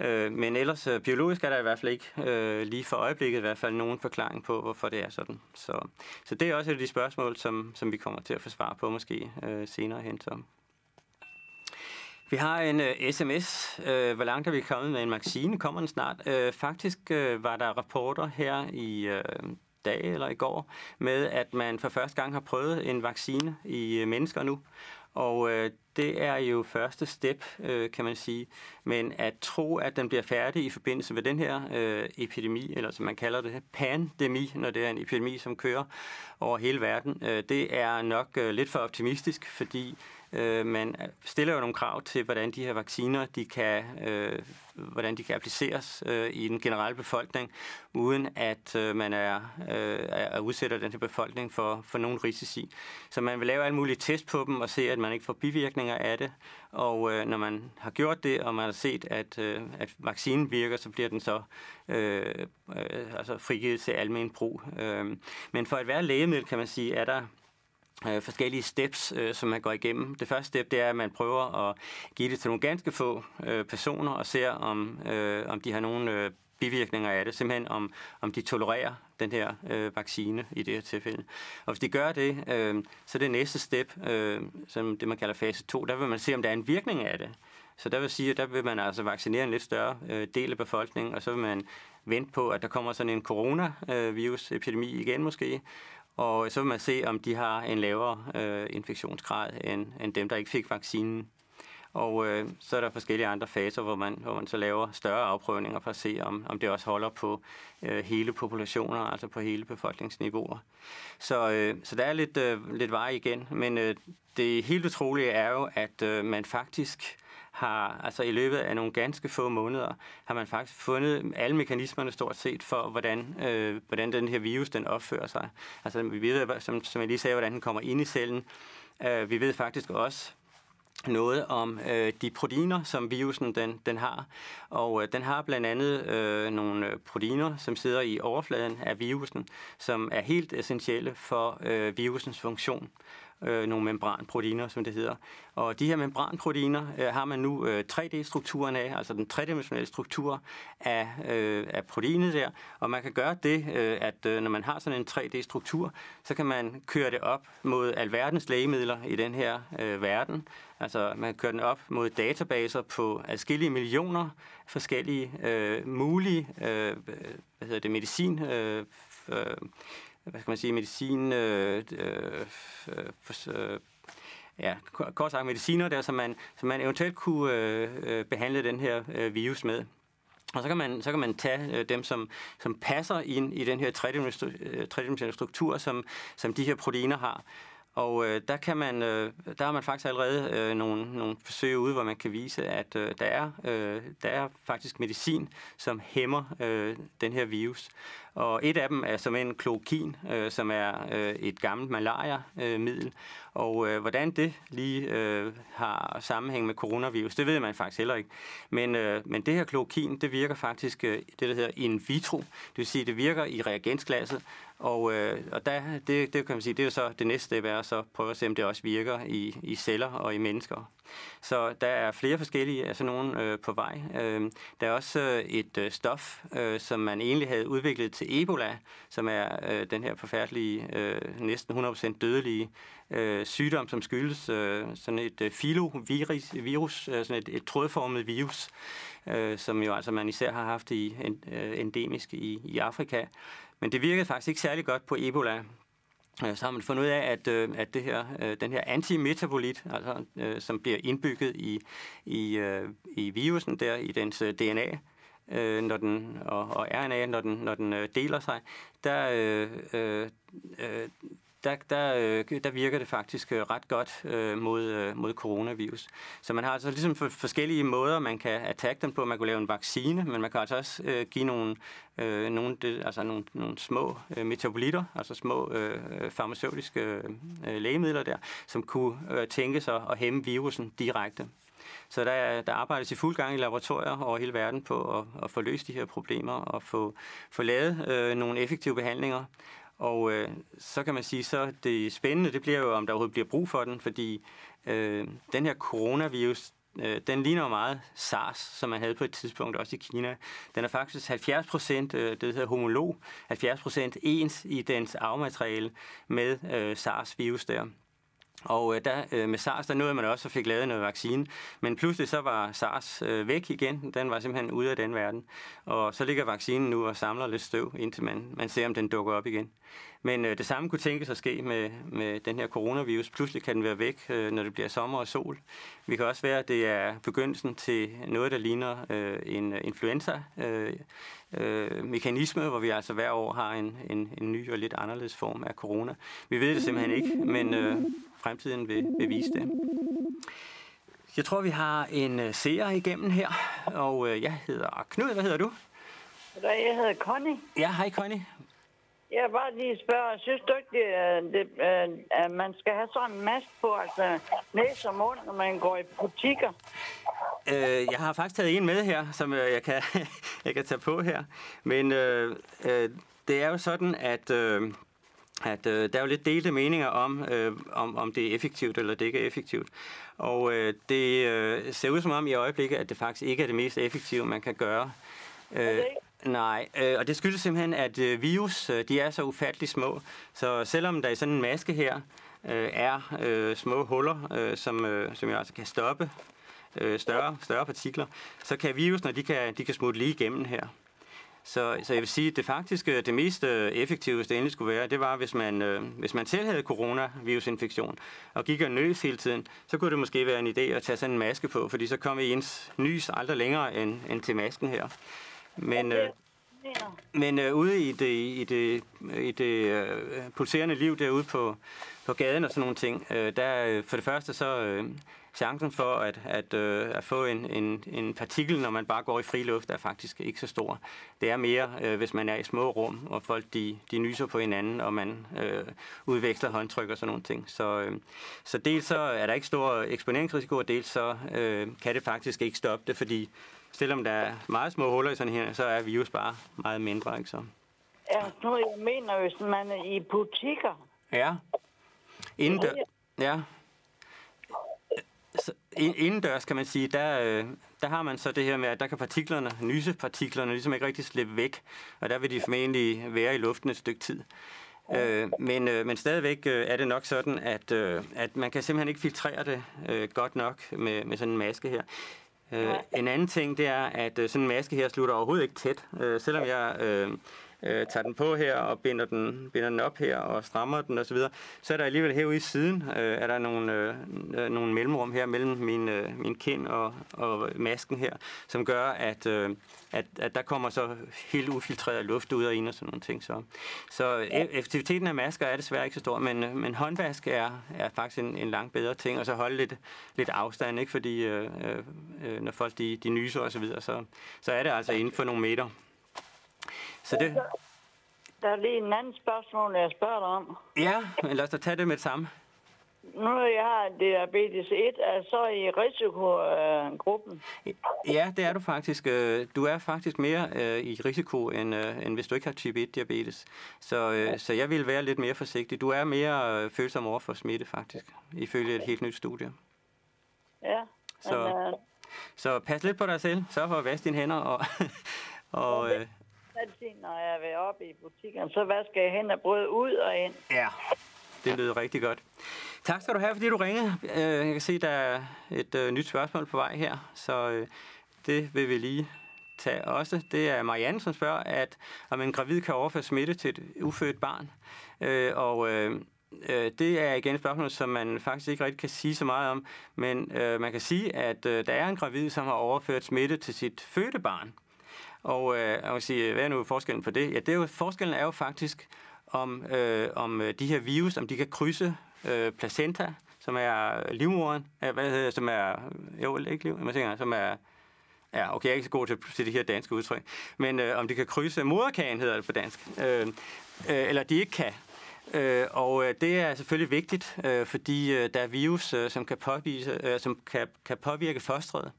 Øh, men ellers øh, biologisk er der i hvert fald ikke øh, lige for øjeblikket i hvert fald nogen forklaring på, hvorfor det er sådan. Så, så det er også et af de spørgsmål, som, som vi kommer til at få svar på måske øh, senere hen. Så. Vi har en øh, uh, sms. Uh, øh, hvor langt er vi kommet med en vaccine? Kommer den snart? Uh, faktisk uh, var der rapporter her i uh, dag eller i går med, at man for første gang har prøvet en vaccine i uh, mennesker nu. Og uh, det er jo første step, øh, kan man sige. Men at tro, at den bliver færdig i forbindelse med den her øh, epidemi, eller som man kalder det, pandemi, når det er en epidemi, som kører over hele verden, øh, det er nok øh, lidt for optimistisk, fordi Øh, man stiller jo nogle krav til, hvordan de her vacciner de kan, øh, hvordan de kan appliceres øh, i den generelle befolkning, uden at øh, man er, øh, er udsætter den her befolkning for, for nogen risici. Så man vil lave alle mulige test på dem og se, at man ikke får bivirkninger af det. Og øh, når man har gjort det, og man har set, at, øh, at vaccinen virker, så bliver den så øh, øh, altså frigivet til almen brug. Øh, men for at være lægemiddel, kan man sige, er der øh, forskellige steps, øh, som man går igennem. Det første step, det er, at man prøver at give det til nogle ganske få øh, personer og ser, om, øh, om de har nogle øh, bivirkninger af det, simpelthen om, om de tolererer den her øh, vaccine i det her tilfælde. Og hvis de gør det, øh, så det næste step, øh, som det man kalder fase 2, der vil man se, om der er en virkning af det. Så der vil sige, at der vil man altså vaccinere en lidt større øh, del af befolkningen, og så vil man vente på, at der kommer sådan en coronavirus-epidemi igen måske, og så vil man se, om de har en lavere øh, infektionsgrad end, end dem, der ikke fik vaccinen. Og øh, så er der forskellige andre faser, hvor man, hvor man så laver større afprøvninger for at se, om, om det også holder på øh, hele populationer, altså på hele befolkningsniveauer. Så, øh, så der er lidt, øh, lidt vej igen, men øh, det helt utrolige er jo, at øh, man faktisk har, altså i løbet af nogle ganske få måneder, har man faktisk fundet alle mekanismerne stort set for, hvordan, øh, hvordan den her virus den opfører sig. Altså vi ved, som, som jeg lige sagde, hvordan den kommer ind i cellen. Øh, vi ved faktisk også, noget om øh, de proteiner, som virusen den, den har. Og øh, den har blandt andet øh, nogle proteiner, som sidder i overfladen af virusen, som er helt essentielle for øh, virusens funktion øh, nogle membranproteiner, som det hedder. Og de her membranproteiner øh, har man nu øh, 3D-strukturen af, altså den tredimensionelle struktur af, øh, af proteinet der. Og man kan gøre det, øh, at øh, når man har sådan en 3D-struktur, så kan man køre det op mod alverdens lægemidler i den her øh, verden. Altså man kan køre den op mod databaser på adskillige millioner forskellige øh, mulige øh, hvad hedder det, medicin øh, øh, hvad skal man sige, medicin, øh, øh, øh, øh ja, kort sagt mediciner der, som man, som man eventuelt kunne øh, øh, behandle den her øh, virus med. Og så kan man, så kan man tage øh, dem, som, som passer ind i den her tredimensionelle øh, struktur, som, som de her proteiner har. Og øh, der kan man, øh, der har man faktisk allerede øh, nogle, nogle forsøg ude, hvor man kan vise, at øh, der, er, øh, der er faktisk medicin, som hæmmer øh, den her virus. Og et af dem er som en klokin, øh, som er øh, et gammelt malaria-middel. Øh, og øh, hvordan det lige øh, har sammenhæng med coronavirus, det ved man faktisk heller ikke. Men, øh, men det her klokin, det virker faktisk øh, det, der hedder in vitro. Det vil sige, det virker i reagensglasset, og, øh, og der, det, det kan man sige, det er så det næste step er at så prøve at se, om det også virker i, i celler og i mennesker. Så der er flere forskellige, altså nogen øh, på vej. Øh, der er også øh, et øh, stof, øh, som man egentlig havde udviklet til Ebola, som er øh, den her forfærdelige, øh, næsten 100% dødelige øh, sygdom, som skyldes øh, sådan et øh, filovirus, virus, øh, sådan et, et trådformet virus, øh, som jo altså man især har haft i en, øh, endemisk i, i Afrika. Men det virkede faktisk ikke særlig godt på Ebola. Øh, så har man fundet ud af, at, øh, at det her, øh, den her antimetabolit, altså, som bliver indbygget i, i, i virusen der, i dens DNA, når den, og, og RNA, når den, når den deler sig, der, øh, øh, der, der, øh, der virker det faktisk øh, ret godt øh, mod, øh, mod coronavirus. Så man har altså ligesom for, forskellige måder, man kan attacke den på. Man kan lave en vaccine, men man kan altså også øh, give nogle, øh, nogle, det, altså nogle, nogle små øh, metabolitter, altså små øh, farmaceutiske øh, lægemidler der, som kunne øh, tænke sig at hæmme virusen direkte. Så der, der arbejdes i fuld gang i laboratorier over hele verden på at, at få løst de her problemer og få, få lavet øh, nogle effektive behandlinger. Og øh, så kan man sige, så det spændende, det bliver jo, om der overhovedet bliver brug for den, fordi øh, den her coronavirus, øh, den ligner meget SARS, som man havde på et tidspunkt også i Kina. Den er faktisk 70 procent, øh, det hedder homolog, 70 procent ens i dens arvemateriale med øh, SARS-virus der. Og øh, der, øh, med SARS, der nåede man også og fik lavet noget vaccine. Men pludselig så var SARS øh, væk igen. Den var simpelthen ude af den verden. Og så ligger vaccinen nu og samler lidt støv, indtil man, man ser, om den dukker op igen. Men øh, det samme kunne tænkes at ske med, med den her coronavirus. Pludselig kan den være væk, øh, når det bliver sommer og sol. Vi kan også være, at det er begyndelsen til noget, der ligner øh, en øh, influenza. Øh, øh, mekanisme, hvor vi altså hver år har en, en, en ny og lidt anderledes form af corona. Vi ved det simpelthen ikke, men øh, fremtiden vil, vil vise det. Jeg tror, vi har en uh, seer igennem her, og uh, jeg hedder Knud. Hvad hedder du? Jeg hedder Connie. Ja, hej Connie. Jeg vil bare lige spørge, synes du ikke, det, det, at man skal have sådan en mask på, altså næse og mund, når man går i butikker? Øh, jeg har faktisk taget en med her, som øh, jeg, kan, jeg kan tage på her. Men øh, øh, det er jo sådan, at... Øh, at øh, der er jo lidt delte meninger om, øh, om, om det er effektivt eller det ikke er effektivt. Og øh, det øh, ser ud som om i øjeblikket, at det faktisk ikke er det mest effektive, man kan gøre. Øh, nej, øh, og det skyldes simpelthen, at øh, virus, øh, de er så ufattelig små. Så selvom der i sådan en maske her øh, er øh, små huller, øh, som, øh, som jeg altså kan stoppe øh, større, større partikler, så kan virus, når de kan, de kan smutte lige igennem her. Så, så jeg vil sige, at det faktisk det mest øh, effektive, det endelig skulle være, det var, hvis man, øh, hvis man selv havde coronavirusinfektion og gik og nøs hele tiden, så kunne det måske være en idé at tage sådan en maske på, fordi så kom ens nys aldrig længere end, end til masken her. Men, øh, men øh, ude i det, i det, i det øh, pulserende liv derude på, på gaden og sådan nogle ting, øh, der øh, for det første så, øh, chancen for at, at, øh, at få en, en, en partikel, når man bare går i fri luft, er faktisk ikke så stor. Det er mere, øh, hvis man er i små rum, og folk de, de nyser på hinanden, og man øh, udveksler håndtryk og sådan nogle ting. Så, øh, så dels så er der ikke stor eksponeringsrisiko, og dels så øh, kan det faktisk ikke stoppe det, fordi selvom der er meget små huller i sådan her, så er virus bare meget mindre. Ikke så? Ja, nu jeg mener, hvis man er i butikker. Ja. Inden ja så indendørs kan man sige, der, øh, der har man så det her med, at der kan partiklerne, nysepartiklerne, ligesom ikke rigtig slippe væk, og der vil de formentlig være i luften et stykke tid. Øh, men, øh, men stadigvæk øh, er det nok sådan, at, øh, at man kan simpelthen ikke filtrere det øh, godt nok med, med sådan en maske her. Øh, en anden ting, det er, at øh, sådan en maske her slutter overhovedet ikke tæt. Øh, selvom jeg øh, øh, tager den på her og binder den, binder den op her og strammer den osv., så, så er der alligevel herude i siden, øh, er der nogle, øh, øh, nogle mellemrum her mellem min, øh, min kind og, og masken her, som gør, at, øh, at, at der kommer så helt ufiltreret luft ud af en og sådan nogle ting. Så, så effektiviteten af masker er desværre ikke så stor, men, men håndvask er, er faktisk en, en langt bedre ting, og så holde lidt, lidt afstand, ikke? fordi øh, øh, når folk de, de nyser osv., så, så, så er det altså inden for nogle meter. Så det... der er lige en anden spørgsmål, jeg spørger dig om. Ja, men lad os da tage det med det samme. Nu når jeg har diabetes 1, er så i risikogruppen. Ja, det er du faktisk. Øh, Du er faktisk mere øh, i risiko, end, øh, end hvis du ikke har type 1-diabetes. Så, øh, så jeg vil være lidt mere forsigtig. Du er mere følsom over for smitte, faktisk, ifølge et helt nyt studie. Ja. Så- Men, øh, Så pas lidt på dig selv. Sørg for at vaske dine hænder. Og, og, øh, altid, når jeg er oppe i butikken, så vasker jeg hen og brød ud og ind. Ja, det lyder rigtig godt. Tak skal du have, fordi du ringede. Øh, jeg kan se, der er et øh, nyt spørgsmål på vej her, så øh, det vil vi lige tage også. Det er Marianne, som spørger, at om en gravid kan overføre smitte til et ufødt barn. Øh, Og øh, det er igen et spørgsmål, som man faktisk ikke rigtig kan sige så meget om, men øh, man kan sige, at øh, der er en gravid, som har overført smitte til sit fødte barn. Og øh, jeg må sige, hvad er nu forskellen på det? Ja, det er jo, forskellen er jo faktisk, om, øh, om øh, de her virus, om de kan krydse øh, placenta, som er livmoderen, øh, hvad hedder, det, som er, jo, ikke liv, jeg tænker, som er, ja, okay, jeg er ikke så god til, til de her danske udtryk, men øh, om de kan krydse moderkagen, hedder det på dansk, øh, øh, eller de ikke kan. Øh, og øh, det er selvfølgelig vigtigt, øh, fordi øh, der er virus, øh, som kan påvise, øh, som kan, kan påvirke fosteret.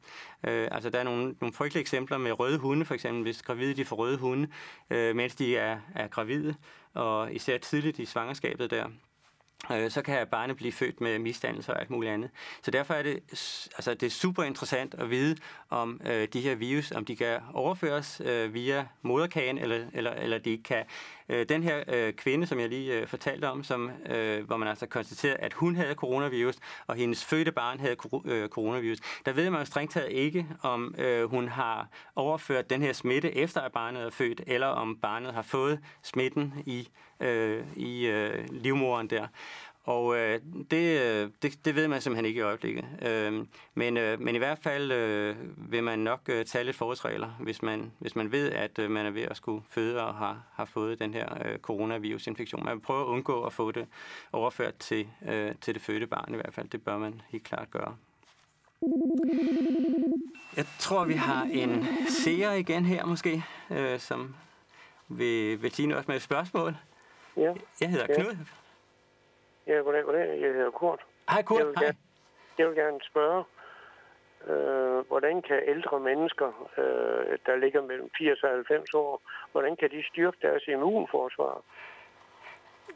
Øh, altså der er nogle, nogle frygtelige eksempler med røde hunde, for eksempel, hvis gravide de får røde hunde, øh, mens de er, er gravide, og især tidligt i svangerskabet der øh, så kan barnet blive født med misdannelser og alt muligt andet. Så derfor er det, altså, det er super interessant at vide, om øh, de her virus, om de kan overføres øh, via moderkagen, eller, eller, eller de kan. Øh, den her øh, kvinde, som jeg lige øh, fortalte om, som, øh, hvor man altså konstaterede, at hun havde coronavirus, og hendes fødte barn havde kor- øh, coronavirus, der ved man jo strengt taget ikke, om øh, hun har overført den her smitte, efter at barnet er født, eller om barnet har fået smitten i, øh, i øh, livmoderen der. Og øh, det, øh, det, det ved man simpelthen ikke i øjeblikket. Øh, men, øh, men i hvert fald øh, vil man nok øh, tage lidt forholdsregler, hvis man, hvis man ved, at øh, man er ved at skulle føde og har, har fået den her øh, coronavirusinfektion. Man vil prøve at undgå at få det overført til, øh, til det fødte barn i hvert fald. Det bør man helt klart gøre. Jeg tror, vi har en seer igen her måske, øh, som vil, vil sige noget med et spørgsmål. Ja, Jeg hedder. Knud. ja goddag, goddag. Jeg hedder Kurt. Hej Kurt, Jeg vil hej. gerne- Jeg vil gerne spørge, øh, hvordan kan ældre mennesker, øh, der ligger mellem 80 og 90 år, hvordan kan de styrke deres immunforsvar?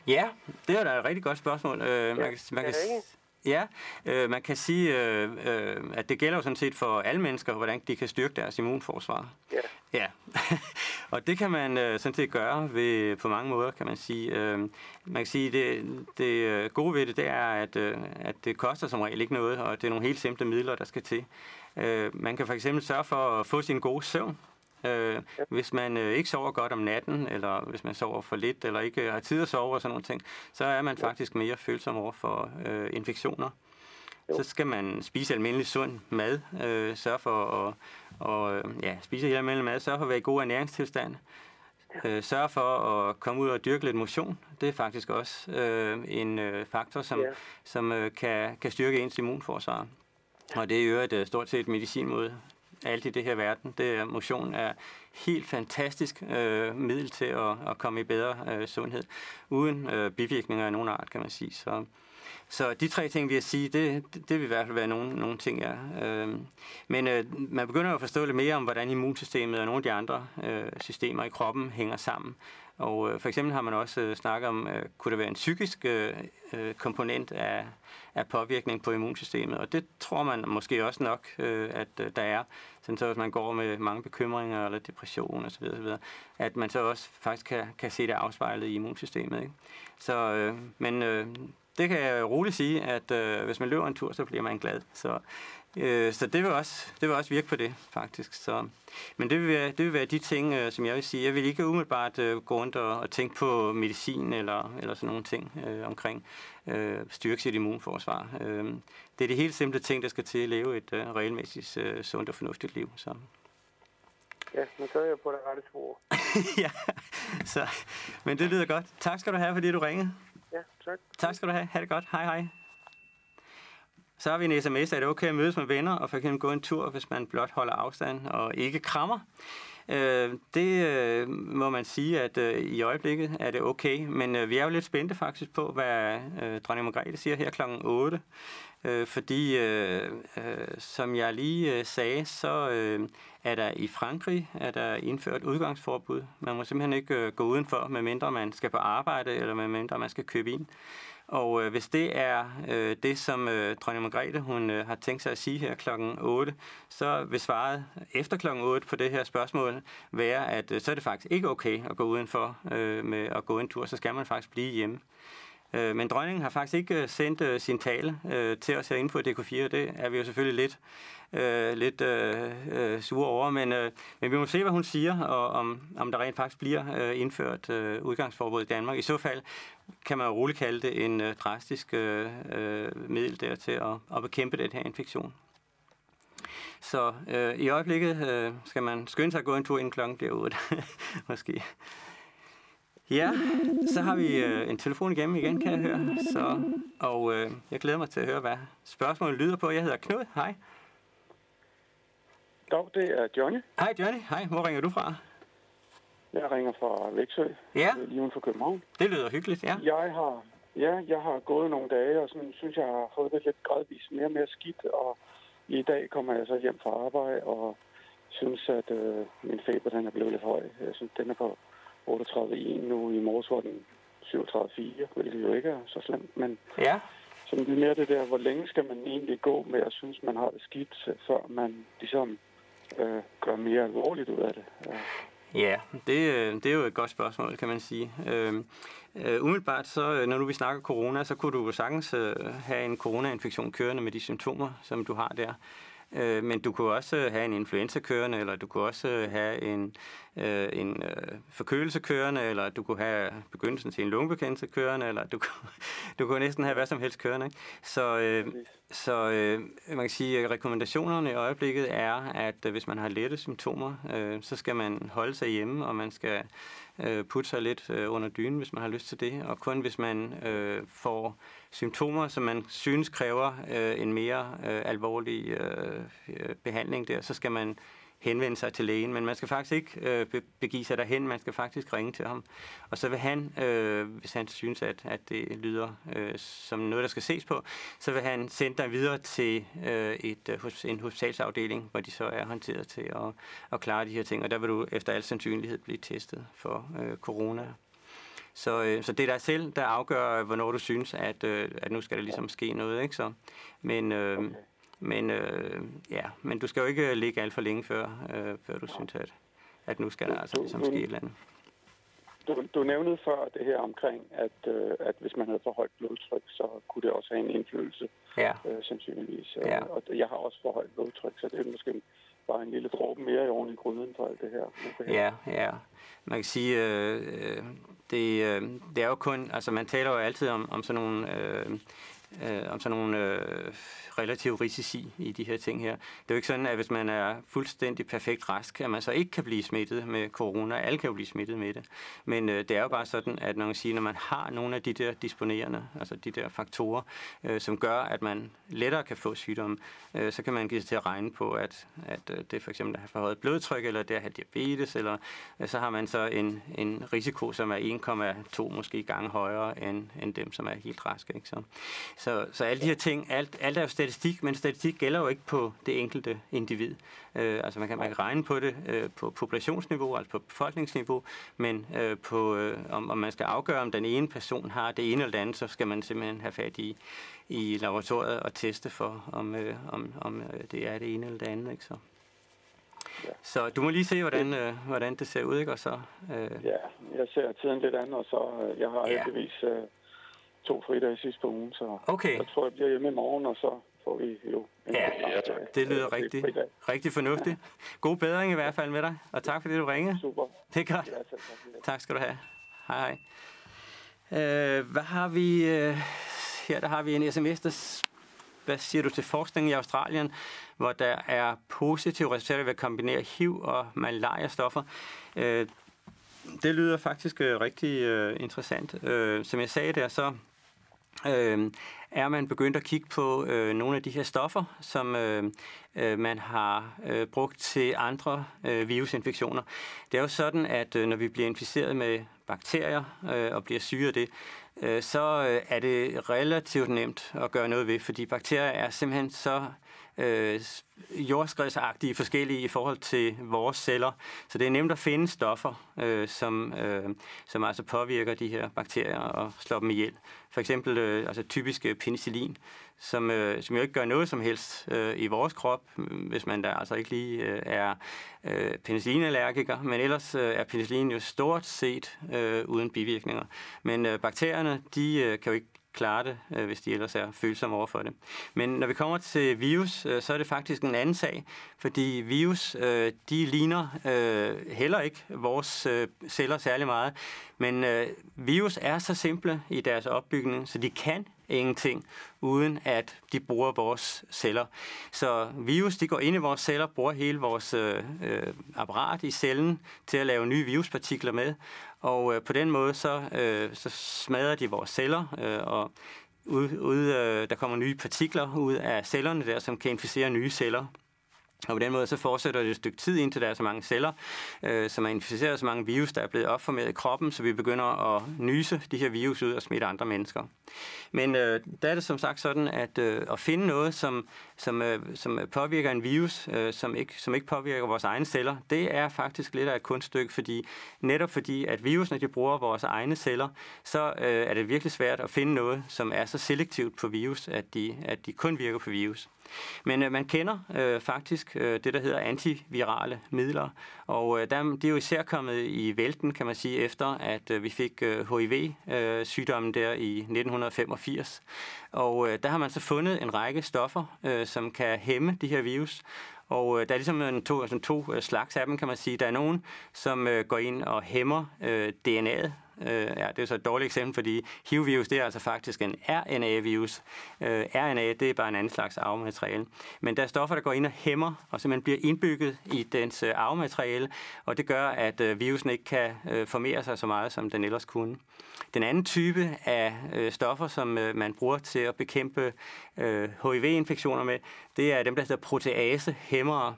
Ja, det er da et rigtig godt spørgsmål. Øh, man, kan, man, kan, ja, ikke? Ja, øh, man kan sige, øh, øh, at det gælder jo sådan set for alle mennesker, hvordan de kan styrke deres immunforsvar. Ja. Ja, og det kan man øh, sådan set gøre ved, på mange måder, kan man sige. Øh, man kan sige, det, det øh, gode ved det, det er, at, øh, at det koster som regel ikke noget, og det er nogle helt simple midler, der skal til. Øh, man kan for eksempel sørge for at få sin gode søvn. Øh, hvis man øh, ikke sover godt om natten, eller hvis man sover for lidt, eller ikke har tid at sove og sådan nogle ting, så er man faktisk mere følsom over for øh, infektioner. Så skal man spise almindelig sund mad, øh, sørge for at og, øh, ja, spise helt almindelig mad, sørge for at være i god ernæringstilstand, øh, sørge for at komme ud og dyrke lidt motion. Det er faktisk også øh, en øh, faktor, som, Ja. som øh, kan, kan styrke ens immunforsvar. Og det er jo et øh, stort set medicin mod alt i det her verden. Det er, motion er helt fantastisk øh, middel til at, at komme i bedre øh, sundhed, uden øh, bivirkninger af nogen art, kan man sige. Så, så de tre ting, vil jeg sige, det, det, det vil i hvert fald være nogle, nogle ting, ja. Øh, men øh, man begynder jo at forstå lidt mere om, hvordan immunsystemet og nogle af de andre øh, systemer i kroppen hænger sammen. Og øh, for eksempel har man også øh, snakket om, øh, kunne der være en psykisk øh, øh, komponent af, af påvirkning på immunsystemet, og det tror man måske også nok, øh, at øh, der er. Sådan så hvis man går med mange bekymringer eller depression osv., osv. at man så også faktisk kan, kan se det afspejlet i immunsystemet. Ikke? Så, øh, men øh, det kan jeg roligt sige, at øh, hvis man løber en tur, så bliver man glad. Så, øh, så det, vil også, det vil også virke på det, faktisk. Så, men det vil, være, det vil være de ting, øh, som jeg vil sige. Jeg vil ikke umiddelbart øh, gå rundt og, og tænke på medicin eller, eller sådan nogle ting øh, omkring øh, styrke sit immunforsvar. Øh, det er de helt simple ting, der skal til at leve et øh, regelmæssigt øh, sundt og fornuftigt liv. Så. Ja, men så jeg på det rette spor. ja, så, men det lyder godt. Tak skal du have, fordi du ringede. Ja, tak. Tak skal du have. Ha' det godt. Hej hej. Så har vi en sms. Er det okay at mødes med venner og for eksempel gå en tur, hvis man blot holder afstand og ikke krammer? Øh, det øh, må man sige, at øh, i øjeblikket er det okay, men øh, vi er jo lidt spændte faktisk på, hvad øh, dronning Margrethe siger her kl. 8. Øh, fordi, øh, øh, som jeg lige øh, sagde, så øh, er der i Frankrig er der indført udgangsforbud. Man må simpelthen ikke øh, gå udenfor, medmindre man skal på arbejde, eller medmindre man skal købe ind. Og øh, hvis det er øh, det, som øh, dronning Margrethe hun, øh, har tænkt sig at sige her klokken 8, så vil svaret efter klokken 8 på det her spørgsmål være, at øh, så er det faktisk ikke okay at gå udenfor øh, med at gå en tur, så skal man faktisk blive hjemme. Øh, men dronningen har faktisk ikke øh, sendt øh, sin tale øh, til os herinde på DK4, og det er vi jo selvfølgelig lidt, øh, lidt øh, øh, sure over, men, øh, men vi må se, hvad hun siger, og om, om der rent faktisk bliver øh, indført øh, udgangsforbud i Danmark. I så fald kan man jo roligt kalde det en øh, drastisk øh, øh middel der til at, at bekæmpe den her infektion. Så øh, i øjeblikket øh, skal man skynde sig at gå en tur inden klokken bliver 8, måske. Ja, så har vi øh, en telefon igennem igen, kan jeg høre. Så, og øh, jeg glæder mig til at høre, hvad spørgsmålet lyder på. Jeg hedder Knud. Hej. Dag, det er Johnny. Hej Johnny. Hej, hvor ringer du fra? Jeg ringer fra Væksø, Ja, lige uden for København. det lyder hyggeligt, ja. Jeg har, ja, jeg har gået nogle dage, og sådan, synes, jeg har fået det lidt gradvist mere og mere skidt, og i dag kommer jeg så hjem fra arbejde, og synes, at øh, min feber den er blevet lidt høj. Jeg synes, den er på 38,1 nu. I morges var den 37,4, hvilket jo ikke er så slemt, men Ja, så det er mere det der, hvor længe skal man egentlig gå med at synes, man har det skidt, før man ligesom øh, gør mere alvorligt ud af det. Ja. ja det, øh, det er jo et godt spørgsmål, kan man sige. Øh, øh, umiddelbart, så, øh, når nu vi snakker corona, så kunne du sagtens øh, have en coronainfektion kørende med de symptomer, som du har der. Øh, men du kunne også have en influenza kørende, eller du kunne også have en, øh, en øh, forkølelse kørende, eller du kunne have begyndelsen til en lungebekendelse kørende, eller du, kunne- du kunne næsten have hvad som helst kørende. Ikke? Så, øh, så øh, man kan sige, at rekommendationerne i øjeblikket er, at hvis man har lette symptomer, øh, så skal man holde sig hjemme, og man skal øh, putte sig lidt øh, under dynen, hvis man har lyst til det. Og kun hvis man øh, får symptomer, som man synes kræver øh, en mere øh, alvorlig øh, øh behandling der, så skal man henvende sig til lægen, men man skal faktisk ikke øh, be- begive sig derhen, man skal faktisk ringe til ham. Og så vil han, øh, hvis han synes, at, at det lyder øh, som noget, der skal ses på, så vil han sende dig videre til øh, et, øh, en hospitalsafdeling, hvor de så er håndteret til at, at klare de her ting, og der vil du efter al sandsynlighed blive testet for øh, corona. Så, øh, så det er dig selv, der afgør, hvornår du synes, at, øh, at nu skal der ligesom ske noget. Ikke? Så, men, øh, okay men, øh, ja, men du skal jo ikke ligge alt for længe før, øh, før du synes, at, at nu skal der altså ligesom ske et eller andet. Du, du nævnede før det her omkring, at, øh, at hvis man havde for højt blodtryk, så kunne det også have en indflydelse, Ja, øh, sandsynligvis. Ja. Og jeg har også for højt blodtryk, så det er måske bare en lille dråbe mere i oven i gryden for alt det her. ja, ja. Man kan sige, øh, øh, det, øh, det er jo kun, altså man taler jo altid om, om sådan nogle, øh, øh, om sådan nogle øh, relative risici i de her ting her. Det er jo ikke sådan, at hvis man er fuldstændig perfekt rask, at man så ikke kan blive smittet med corona. Alle kan jo blive smittet med det. Men øh, det er jo bare sådan, at når man siger, når man har nogle af de der disponerende, altså de der faktorer, øh, som gør, at man lettere kan få sygdomme, øh, så kan man give sig til at regne på, at, at øh, det for eksempel at have forhøjet blodtryk, eller det at have diabetes, eller øh, så har man så en, en risiko, som er 1,2 måske gange højere end, end dem, som er helt raske. Ikke? Så, så, så alle de her ting, alt, alt er jo statistik, men statistik gælder jo ikke på det enkelte individ. Øh, altså man kan, man kan regne på det øh, på populationsniveau, altså på befolkningsniveau, men øh, på, øh, om, om man skal afgøre, om den ene person har det ene eller det andet, så skal man simpelthen have fat i, i laboratoriet og teste for, om, øh, om, om øh, det er det ene eller det andet. Ikke? Så. Så du må lige se, hvordan, øh, hvordan det ser ud, ikke? Og så, øh, Ja, jeg ser tiden lidt an, og så øh, jeg har Ja. heldigvis øh, to fridage sidste på ugen, så Okay. jeg tror, jeg bliver hjemme i morgen, og så får vi jo en Ja, ja, det lyder rigtig, fridag. rigtig fornuftigt. God bedring i hvert fald med dig, og tak fordi du ringede. Super. Det er godt. Ja, tak. skal du have. Hej hej. Øh, hvad har vi øh, her? Der har vi en sms, der hvad siger du til forskningen i Australien, hvor der er positive resultater ved at kombinere HIV og malaria-stoffer. Øh, det lyder faktisk øh, rigtig øh, interessant. Øh, som jeg sagde der, så øh, er man begyndt at kigge på øh, nogle af de her stoffer, som øh, øh, man har øh, brugt til andre øh, virusinfektioner. Det er jo sådan, at øh, når vi bliver inficeret med bakterier øh, og bliver syge af det, øh, så øh, er det relativt nemt at gøre noget ved, fordi bakterier er simpelthen så øh, jordskredsagtige forskellige i forhold til vores celler. Så det er nemt at finde stoffer, øh, som, øh, som altså påvirker de her bakterier og slår dem ihjel. For eksempel øh, altså typisk øh, penicillin, som, øh, som jo ikke gør noget som helst øh, i vores krop, hvis man da altså ikke lige øh, er øh, penicillinallergiker, men ellers øh, er penicillin jo stort set øh, uden bivirkninger. Men øh, bakterierne, de øh, kan jo ikke klare det, øh, hvis de ellers er følsomme over for det. Men når vi kommer til virus, øh, så er det faktisk en anden sag, fordi virus, øh, de ligner øh, heller ikke vores øh, celler særlig meget, men øh, virus er så simple i deres opbygning, så de kan ingenting, uden at de bruger vores celler. Så virus, de går ind i vores celler, bruger hele vores øh, øh, apparat i cellen til at lave nye viruspartikler med, og øh, på den måde, så, øh, så smadrer de vores celler, øh, og ud, ud, øh, der kommer nye partikler ud af cellerne der, som kan inficere nye celler. Og på den måde så fortsætter det et stykke tid, indtil der er så mange celler, øh, som er inficeret, så mange virus, der er blevet opformeret i kroppen, så vi begynder at nyse de her virus ud og smitte andre mennesker. Men øh, der er det som sagt sådan, at øh, at finde noget, som, som, øh, som påvirker en virus, øh, som, ikke, som ikke påvirker vores egne celler, det er faktisk lidt af et kunststykke, fordi netop fordi, at virusene de bruger vores egne celler, så øh, er det virkelig svært at finde noget, som er så selektivt på virus, at de, at de kun virker på virus. Men øh, man kender øh, faktisk øh, det, der hedder antivirale midler, og øh, der, de er jo især kommet i vælten, kan man sige, efter at øh, vi fik øh, HIV-sygdommen øh, der i 1985. Og øh, der har man så fundet en række stoffer, øh, som kan hæmme de her virus, og øh, der er ligesom en to, altså to øh, slags af dem, kan man sige. Der er nogen, som øh, går ind og hæmmer øh, DNA'et Øh, ja, det er så et dårligt eksempel, fordi HIV-virus, det er altså faktisk en RNA-virus. Øh, RNA, det er bare en anden slags arvemateriale. Men der er stoffer, der går ind og hæmmer, og simpelthen bliver indbygget i dens øh, arvemateriale, og det gør, at øh, virusen ikke kan øh, formere sig så meget, som den ellers kunne. Den anden type af øh, stoffer, som øh, man bruger til at bekæmpe øh, HIV-infektioner med, det er dem, der hedder proteasehæmmere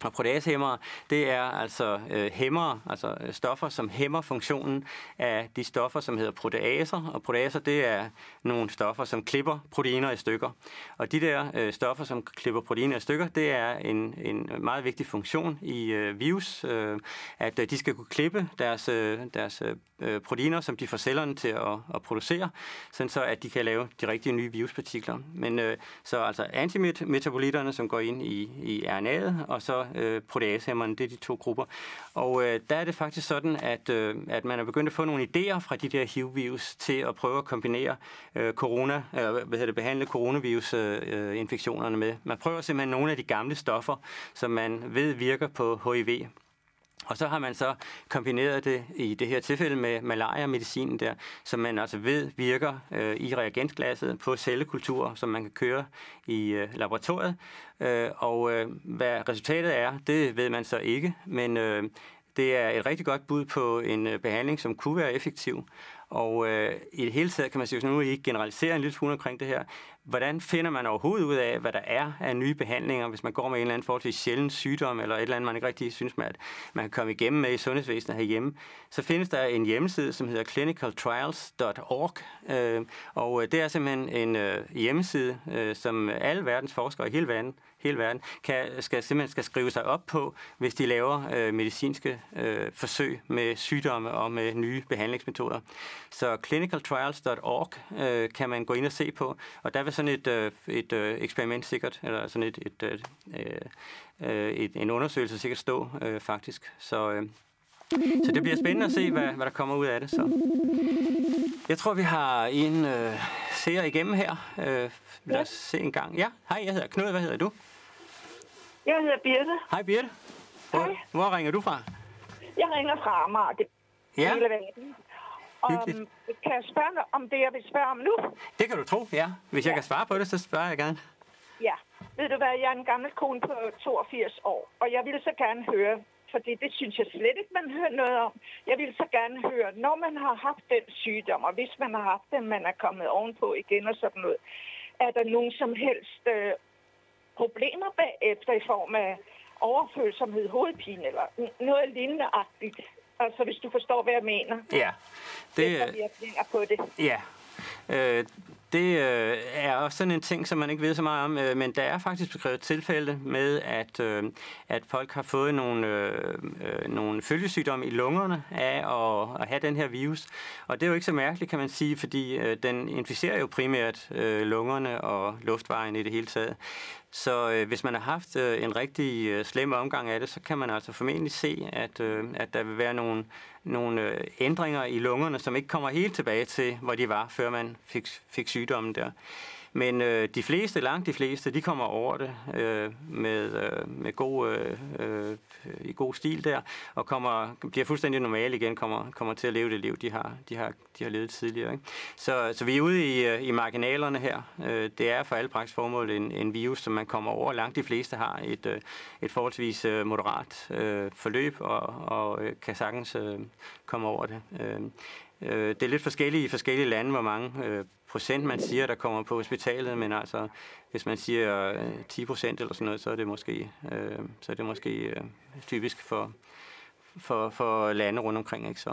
fra proteinhæmmere, det er altså øh, hæmmere, altså øh, stoffer, som hæmmer funktionen af de stoffer, som hedder proteaser. Og proteaser, det er nogle stoffer, som klipper proteiner i stykker. Og de der øh, stoffer, som klipper proteiner i stykker, det er en, en meget vigtig funktion i øh, virus, øh, at øh, de skal kunne klippe deres, øh, deres øh, øh proteiner, som de får cellerne til at, at producere, sådan så at de kan lave de rigtige nye viruspartikler. Men øh, så altså antimetabolitterne, som går ind i, i RNA'et, og så øh, proteasehæmmerne, det er de to grupper. Og øh, der er det faktisk sådan, at, øh, at man er begyndt at få nogle idéer fra de der HIV-virus til at prøve at kombinere øh, corona, øh, hvad hedder det, behandle coronavirus-infektionerne øh, øh med. Man prøver simpelthen nogle af de gamle stoffer, som man ved virker på HIV. Og så har man så kombineret det i det her tilfælde med malaria-medicinen der, som man altså ved virker øh, i reagensglasset på cellekulturer, som man kan køre i øh, laboratoriet. Øh, og øh, hvad resultatet er, det ved man så ikke, men øh, det er et rigtig godt bud på en øh, behandling, som kunne være effektiv. Og øh, i det hele taget kan man sige, hvis nu I generaliserer en lille smule omkring det her, hvordan finder man overhovedet ud af, hvad der er af nye behandlinger, hvis man går med en eller anden forholdsvis sjælden sygdom, eller et eller andet, man ikke rigtig synes, man, at man kan komme igennem med i sundhedsvæsenet herhjemme, så findes der en hjemmeside, som hedder clinicaltrials.org, øh, og øh, det er simpelthen en øh, hjemmeside, øh, som alle verdens forskere i hele verden hele verden, kan, skal simpelthen skal skrive sig op på, hvis de laver øh, medicinske øh, forsøg med sygdomme og med nye behandlingsmetoder. Så clinicaltrials.org øh, kan man gå ind og se på, og der vil sådan et, øh, et øh, eksperiment sikkert, eller sådan et, et, øh, øh, et, en undersøgelse sikkert stå øh, faktisk. Så, øh, så det bliver spændende at se, hvad, hvad der kommer ud af det. Så. Jeg tror, vi har en øh, seer igennem her. Øh, lad os se en gang. Ja, hej, jeg hedder Knud. Hvad hedder du? Jeg hedder Birte. Hej Birte. Hvor, Hej. hvor ringer du fra? Jeg ringer fra Amager. Det ja. hele verden. Um, kan jeg spørge om det, jeg vil spørge om nu? Det kan du tro, ja. Hvis ja. jeg kan svare på det, så spørger jeg gerne. Ja. Ved du hvad, jeg er en gammel kone på 82 år, og jeg ville så gerne høre, fordi det synes jeg slet ikke, man hører noget om. Jeg vil så gerne høre, når man har haft den sygdom, og hvis man har haft den, man er kommet ovenpå igen og sådan noget, er der nogen som helst øh, problemer bagefter i form af overfølsomhed, hovedpine eller noget lignende-agtigt? Altså, hvis du forstår, hvad jeg mener. Ja. Det, er på det. Ja. Øh, det øh, er også sådan en ting, som man ikke ved så meget om, øh, men der er faktisk beskrevet tilfælde med, at, øh, at folk har fået nogle, øh, øh, nogle følgesygdomme i lungerne af at, at have den her virus. Og det er jo ikke så mærkeligt, kan man sige, fordi øh, den inficerer jo primært øh, lungerne og luftvejen i det hele taget. Så øh, hvis man har haft øh, en rigtig øh, slem omgang af det, så kan man altså formentlig se, at, øh, at der vil være nogle, nogle øh, ændringer i lungerne, som ikke kommer helt tilbage til, hvor de var, før man fik, fik sygdommen der. Men øh, de fleste, langt de fleste, de kommer over det øh, med, øh, med god, øh, øh, i god stil der, og kommer, bliver fuldstændig normale igen, kommer, kommer til at leve det liv, de har, de har, de har levet tidligere. Ikke? Så, så vi er ude i, øh, i marginalerne her. Øh, det er for alle praktisk formål en, en virus, som man kommer over. Langt de fleste har et, øh, et forholdsvis øh, moderat øh, forløb, og, og øh, kan sagtens øh, komme over det. Øh, Øh, det er lidt forskelligt i forskellige lande, hvor mange øh, procent man siger, der kommer på hospitalet, men altså, hvis man siger øh, 10 procent eller sådan noget, så er det måske, øh, så er det måske øh, typisk for, for, for lande rundt omkring. Ikke? Så,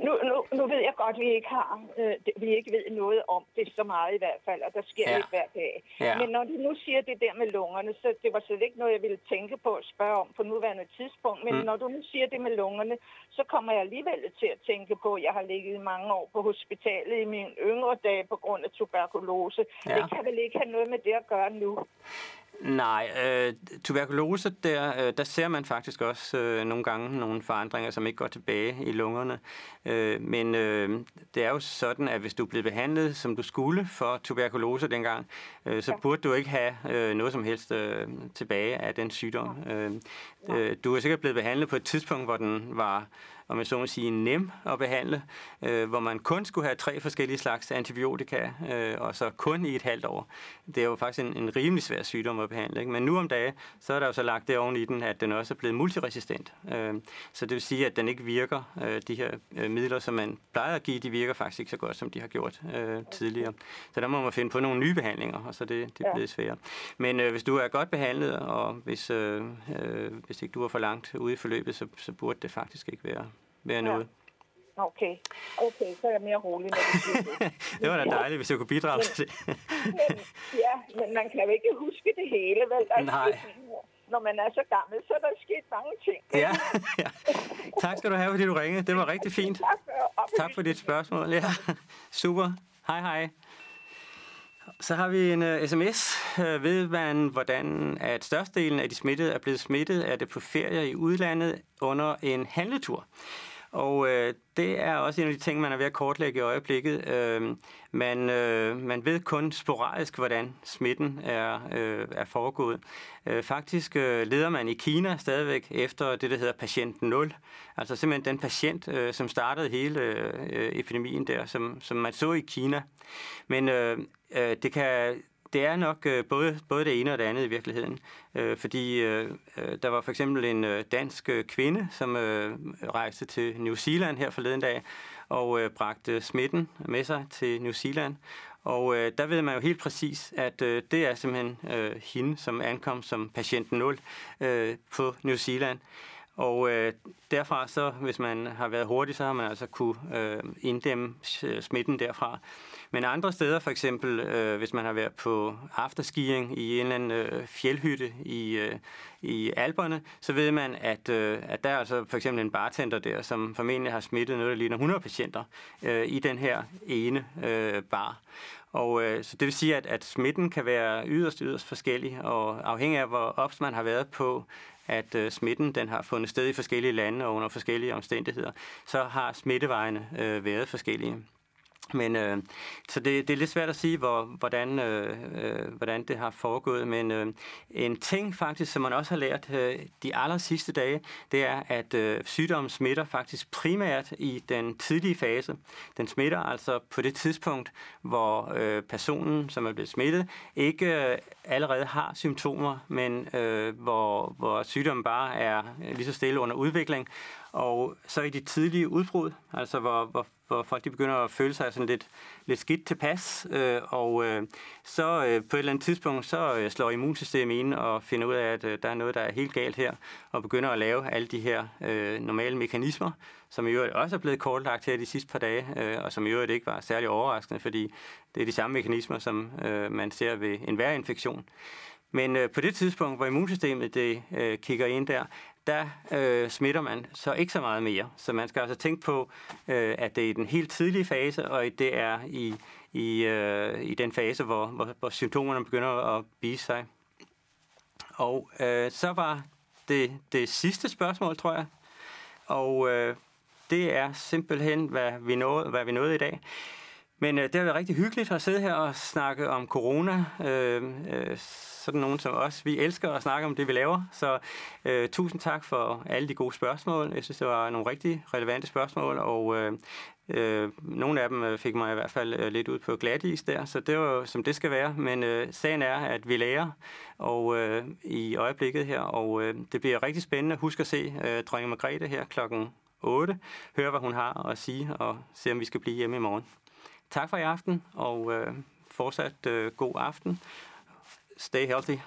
nu, nu, nu ved jeg godt, at vi ikke har, øh, vi ikke ved noget om det så meget i hvert fald, og der sker ja. lidt hver dag. Ja. Men når du nu siger det der med lungerne, så det var slet ikke noget, jeg ville tænke på at spørge om på nuværende tidspunkt. Men mm. når du nu siger det med lungerne, så kommer jeg alligevel til at tænke på, at jeg har ligget mange år på hospitalet i mine yngre dage på grund af tuberkulose. Ja. Det kan vel ikke have noget med det at gøre nu? Nej, øh, tuberkulose, der, øh, der ser man faktisk også øh, nogle gange nogle forandringer, som ikke går tilbage i lungerne. Øh, men øh, det er jo sådan, at hvis du blevet behandlet, som du skulle for tuberkulose dengang, øh, så burde du ikke have øh, noget som helst øh, tilbage af den sygdom. Øh, øh, du er sikkert blevet behandlet på et tidspunkt, hvor den var om jeg så må sige, nem at behandle, øh, hvor man kun skulle have tre forskellige slags antibiotika, øh, og så kun i et halvt år. Det er jo faktisk en, en rimelig svær sygdom at behandle. Ikke? Men nu om dagen, så er der jo så lagt det oven i den, at den også er blevet multiresistent. Øh, så det vil sige, at den ikke virker, øh, de her øh, midler, som man plejer at give, de virker faktisk ikke så godt, som de har gjort øh, tidligere. Så der må man finde på nogle nye behandlinger, og så det, det er blevet sværere. Men øh, hvis du er godt behandlet, og hvis, øh, øh, hvis ikke du er for langt ude i forløbet, så, så burde det faktisk ikke være være noget. Ja. Okay. okay, så er jeg mere rolig, når du siger det. det var da dejligt, hvis jeg kunne bidrage til det. men, ja, men man kan jo ikke huske det hele, vel? Altså, Nej. Når man er så gammel, så er der sket mange ting. Ja, ja. Tak skal du have, fordi du ringede. Det var rigtig fint. Tak for, tak for dit spørgsmål. Ja. Super. Hej hej. Så har vi en øh, uh, sms. Uh, øh, ved man, hvordan at størstedelen af de smittede er blevet smittet? Er det på ferie i udlandet under en handletur? Og øh, det er også en af de ting, man er ved at kortlægge i øjeblikket. Øh, man, øh, man ved kun sporadisk, hvordan smitten er, øh, er foregået. Øh, faktisk øh, leder man i Kina stadigvæk efter det, der hedder patient 0. Altså simpelthen den patient, øh, som startede hele øh, øh, epidemien der, som, som man så i Kina. Men øh, øh, det kan det er nok øh, både, både det ene og det andet i virkeligheden. Øh, fordi øh, øh, der var for eksempel en øh, dansk øh, kvinde, som øh, rejste til New Zealand her forleden dag, og øh, bragte smitten med sig til New Zealand. Og øh, der ved man jo helt præcis, at øh, det er simpelthen øh, hende, som ankom som patient 0 øh, på New Zealand. Og øh, derfra så, hvis man har været hurtig, så har man altså kunne øh, inddæmme øh, smitten derfra. Men andre steder, for eksempel øh, hvis man har været på afterskiing i en eller anden øh, fjeldhytte i, øh, i Alperne, så ved man, at, øh, at der er altså for eksempel en bartender der, som formentlig har smittet noget, der ligner 100 patienter øh, i den her ene øh, bar. Og øh, så det vil sige, at, at smitten kan være yderst, yderst forskellig, og afhængig af, hvor ops man har været på, at øh, smitten den har fundet sted i forskellige lande og under forskellige omstændigheder, så har smittevejene øh, været forskellige. Men øh, så det, det er lidt svært at sige, hvor, hvordan, øh, øh, hvordan det har foregået. Men øh, en ting faktisk, som man også har lært øh, de aller sidste dage, det er, at øh, sygdommen smitter faktisk primært i den tidlige fase. Den smitter altså på det tidspunkt, hvor øh, personen, som er blevet smittet, ikke øh, allerede har symptomer, men øh, hvor, hvor sygdommen bare er lige så stille under udvikling. Og så i de tidlige udbrud, altså hvor, hvor hvor folk de begynder at føle sig sådan lidt, lidt skidt tilpas, øh, og øh, så øh, på et eller andet tidspunkt, så øh, slår immunsystemet ind og finder ud af, at øh, der er noget, der er helt galt her, og begynder at lave alle de her øh, normale mekanismer, som i øvrigt også er blevet kortlagt her de sidste par dage, øh, og som i øvrigt ikke var særlig overraskende, fordi det er de samme mekanismer, som øh, man ser ved enhver infektion. Men øh, på det tidspunkt, hvor immunsystemet det øh, kigger ind der, der øh, smitter man så ikke så meget mere. Så man skal altså tænke på, øh, at det er i den helt tidlige fase, og det er i, i, øh, i den fase, hvor, hvor, hvor symptomerne begynder at vise sig. Og øh, så var det det sidste spørgsmål, tror jeg. Og øh, det er simpelthen, hvad vi nåede, hvad vi nåede i dag. Men øh, det har været rigtig hyggeligt at sidde her og snakke om corona. Øh, øh, sådan nogen som os. Vi elsker at snakke om det, vi laver. Så øh, tusind tak for alle de gode spørgsmål. Jeg synes, det var nogle rigtig relevante spørgsmål, og øh, øh, nogle af dem øh, fik mig i hvert fald øh, lidt ud på glatis der, så det var som det skal være. Men øh, sagen er, at vi lærer og øh, i øjeblikket her, og øh, det bliver rigtig spændende. Husk at se øh, dronning Margrethe her klokken 8. Hør, hvad hun har at sige, og se, om vi skal blive hjemme i morgen. Tak for i aften, og øh, fortsat øh, god aften. Stay healthy.